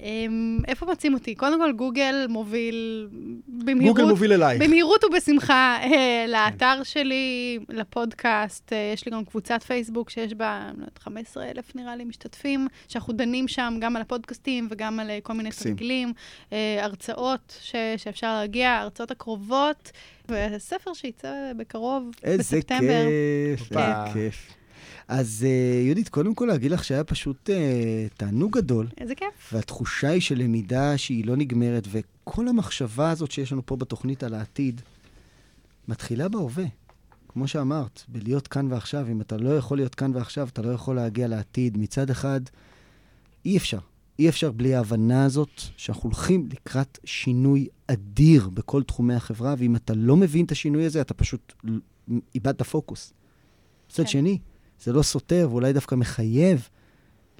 Speaker 3: אמ, איפה מוצאים אותי? קודם כל, גוגל מוביל במהירות.
Speaker 2: גוגל מוביל אלייך.
Speaker 3: במהירות ובשמחה אה, לאתר שלי, לפודקאסט. אה, יש לי גם קבוצת פייסבוק שיש בה לא יודעת, 15 אלף נראה לי משתתפים, שאנחנו דנים שם גם על הפודקאסטים וגם על אה, כל מיני. תרגילים, אה, הרצאות ש, שאפשר להגיע, ההרצאות הקרובות, וספר שיצא בקרוב,
Speaker 1: איזה
Speaker 3: בספטמבר.
Speaker 1: כיף, איזה. כיף. אז אה, יהודית, קודם כל להגיד לך שהיה פשוט אה, תענוג גדול,
Speaker 3: איזה כיף.
Speaker 1: והתחושה היא של למידה שהיא לא נגמרת, וכל המחשבה הזאת שיש לנו פה בתוכנית על העתיד, מתחילה בהווה. כמו שאמרת, בלהיות כאן ועכשיו. אם אתה לא יכול להיות כאן ועכשיו, אתה לא יכול להגיע לעתיד. מצד אחד, אי אפשר. אי אפשר בלי ההבנה הזאת שאנחנו הולכים לקראת שינוי אדיר בכל תחומי החברה, ואם אתה לא מבין את השינוי הזה, אתה פשוט איבדת פוקוס. מצד
Speaker 3: כן.
Speaker 1: שני, זה לא סותר ואולי דווקא מחייב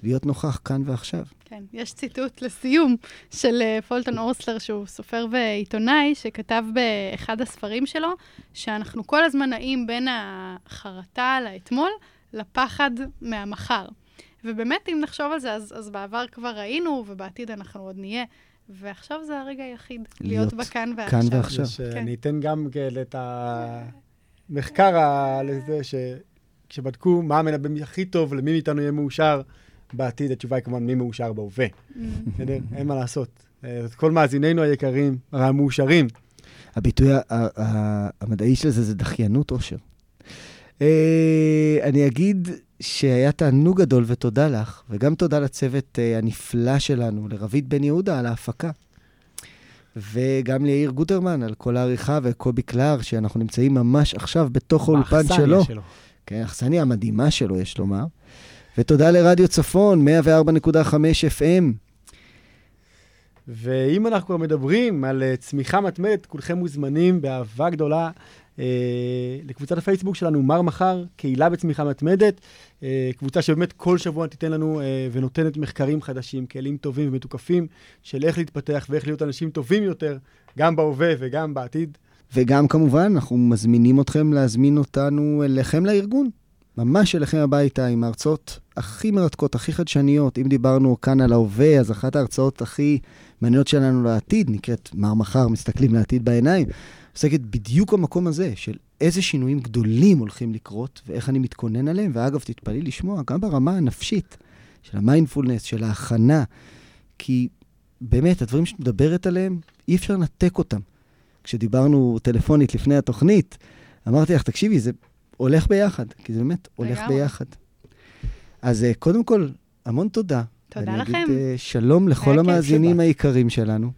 Speaker 1: להיות נוכח כאן ועכשיו.
Speaker 3: כן, יש ציטוט לסיום של אה, פולטון אורסלר, שהוא סופר ועיתונאי, שכתב באחד הספרים שלו, שאנחנו כל הזמן נעים בין החרטה לאתמול לפחד מהמחר. ובאמת, אם נחשוב על זה, אז, אז בעבר כבר ראינו, ובעתיד אנחנו עוד נהיה. ועכשיו זה הרגע היחיד, להיות, להיות בכאן ועכשיו.
Speaker 1: כאן ועכשיו.
Speaker 2: כן. אני אתן גם את המחקר לזה, שכשבדקו מה המנבא הכי טוב, למי מאיתנו יהיה מאושר בעתיד, התשובה היא כמובן מי מאושר בהווה. Mm. בסדר? אין מה לעשות. אה, כל מאזיננו היקרים, המאושרים.
Speaker 1: הביטוי המדעי של זה זה דחיינות אושר. אה, אני אגיד שהיה תענוג גדול ותודה לך, וגם תודה לצוות uh, הנפלא שלנו, לרבית בן יהודה על ההפקה. וגם ליאיר גוטרמן על כל העריכה וקובי קלר, שאנחנו נמצאים ממש עכשיו בתוך האולפן שלו. שלו. כן, האכסניה המדהימה שלו, יש לומר. ותודה לרדיו צפון, 104.5 FM.
Speaker 2: ואם אנחנו כבר מדברים על אה, צמיחה מתמדת, כולכם מוזמנים באהבה גדולה אה, לקבוצת הפייסבוק שלנו, מר מחר, קהילה בצמיחה מתמדת, אה, קבוצה שבאמת כל שבוע תיתן לנו אה, ונותנת מחקרים חדשים, כלים טובים ומתוקפים של איך להתפתח ואיך להיות אנשים טובים יותר, גם בהווה וגם בעתיד.
Speaker 1: וגם כמובן, אנחנו מזמינים אתכם להזמין אותנו אליכם לארגון. ממש אליכם הביתה עם ההרצאות הכי מרתקות, הכי חדשניות. אם דיברנו כאן על ההווה, אז אחת ההרצאות הכי מעניינות שלנו לעתיד נקראת מר מחר, מסתכלים לעתיד בעיניים. עוסקת בדיוק במקום הזה, של איזה שינויים גדולים הולכים לקרות ואיך אני מתכונן עליהם. ואגב, תתפלאי לשמוע, גם ברמה הנפשית של המיינדפולנס, של ההכנה, כי באמת, הדברים שאת מדברת עליהם, אי אפשר לנתק אותם. כשדיברנו טלפונית לפני התוכנית, אמרתי לך, תקשיבי, זה הולך ביחד, כי זה באמת הולך ביחד. אז אה, קודם כל, המון תודה.
Speaker 3: תודה לכם.
Speaker 1: אגיד שלום לכל המאזינים היקרים שלנו.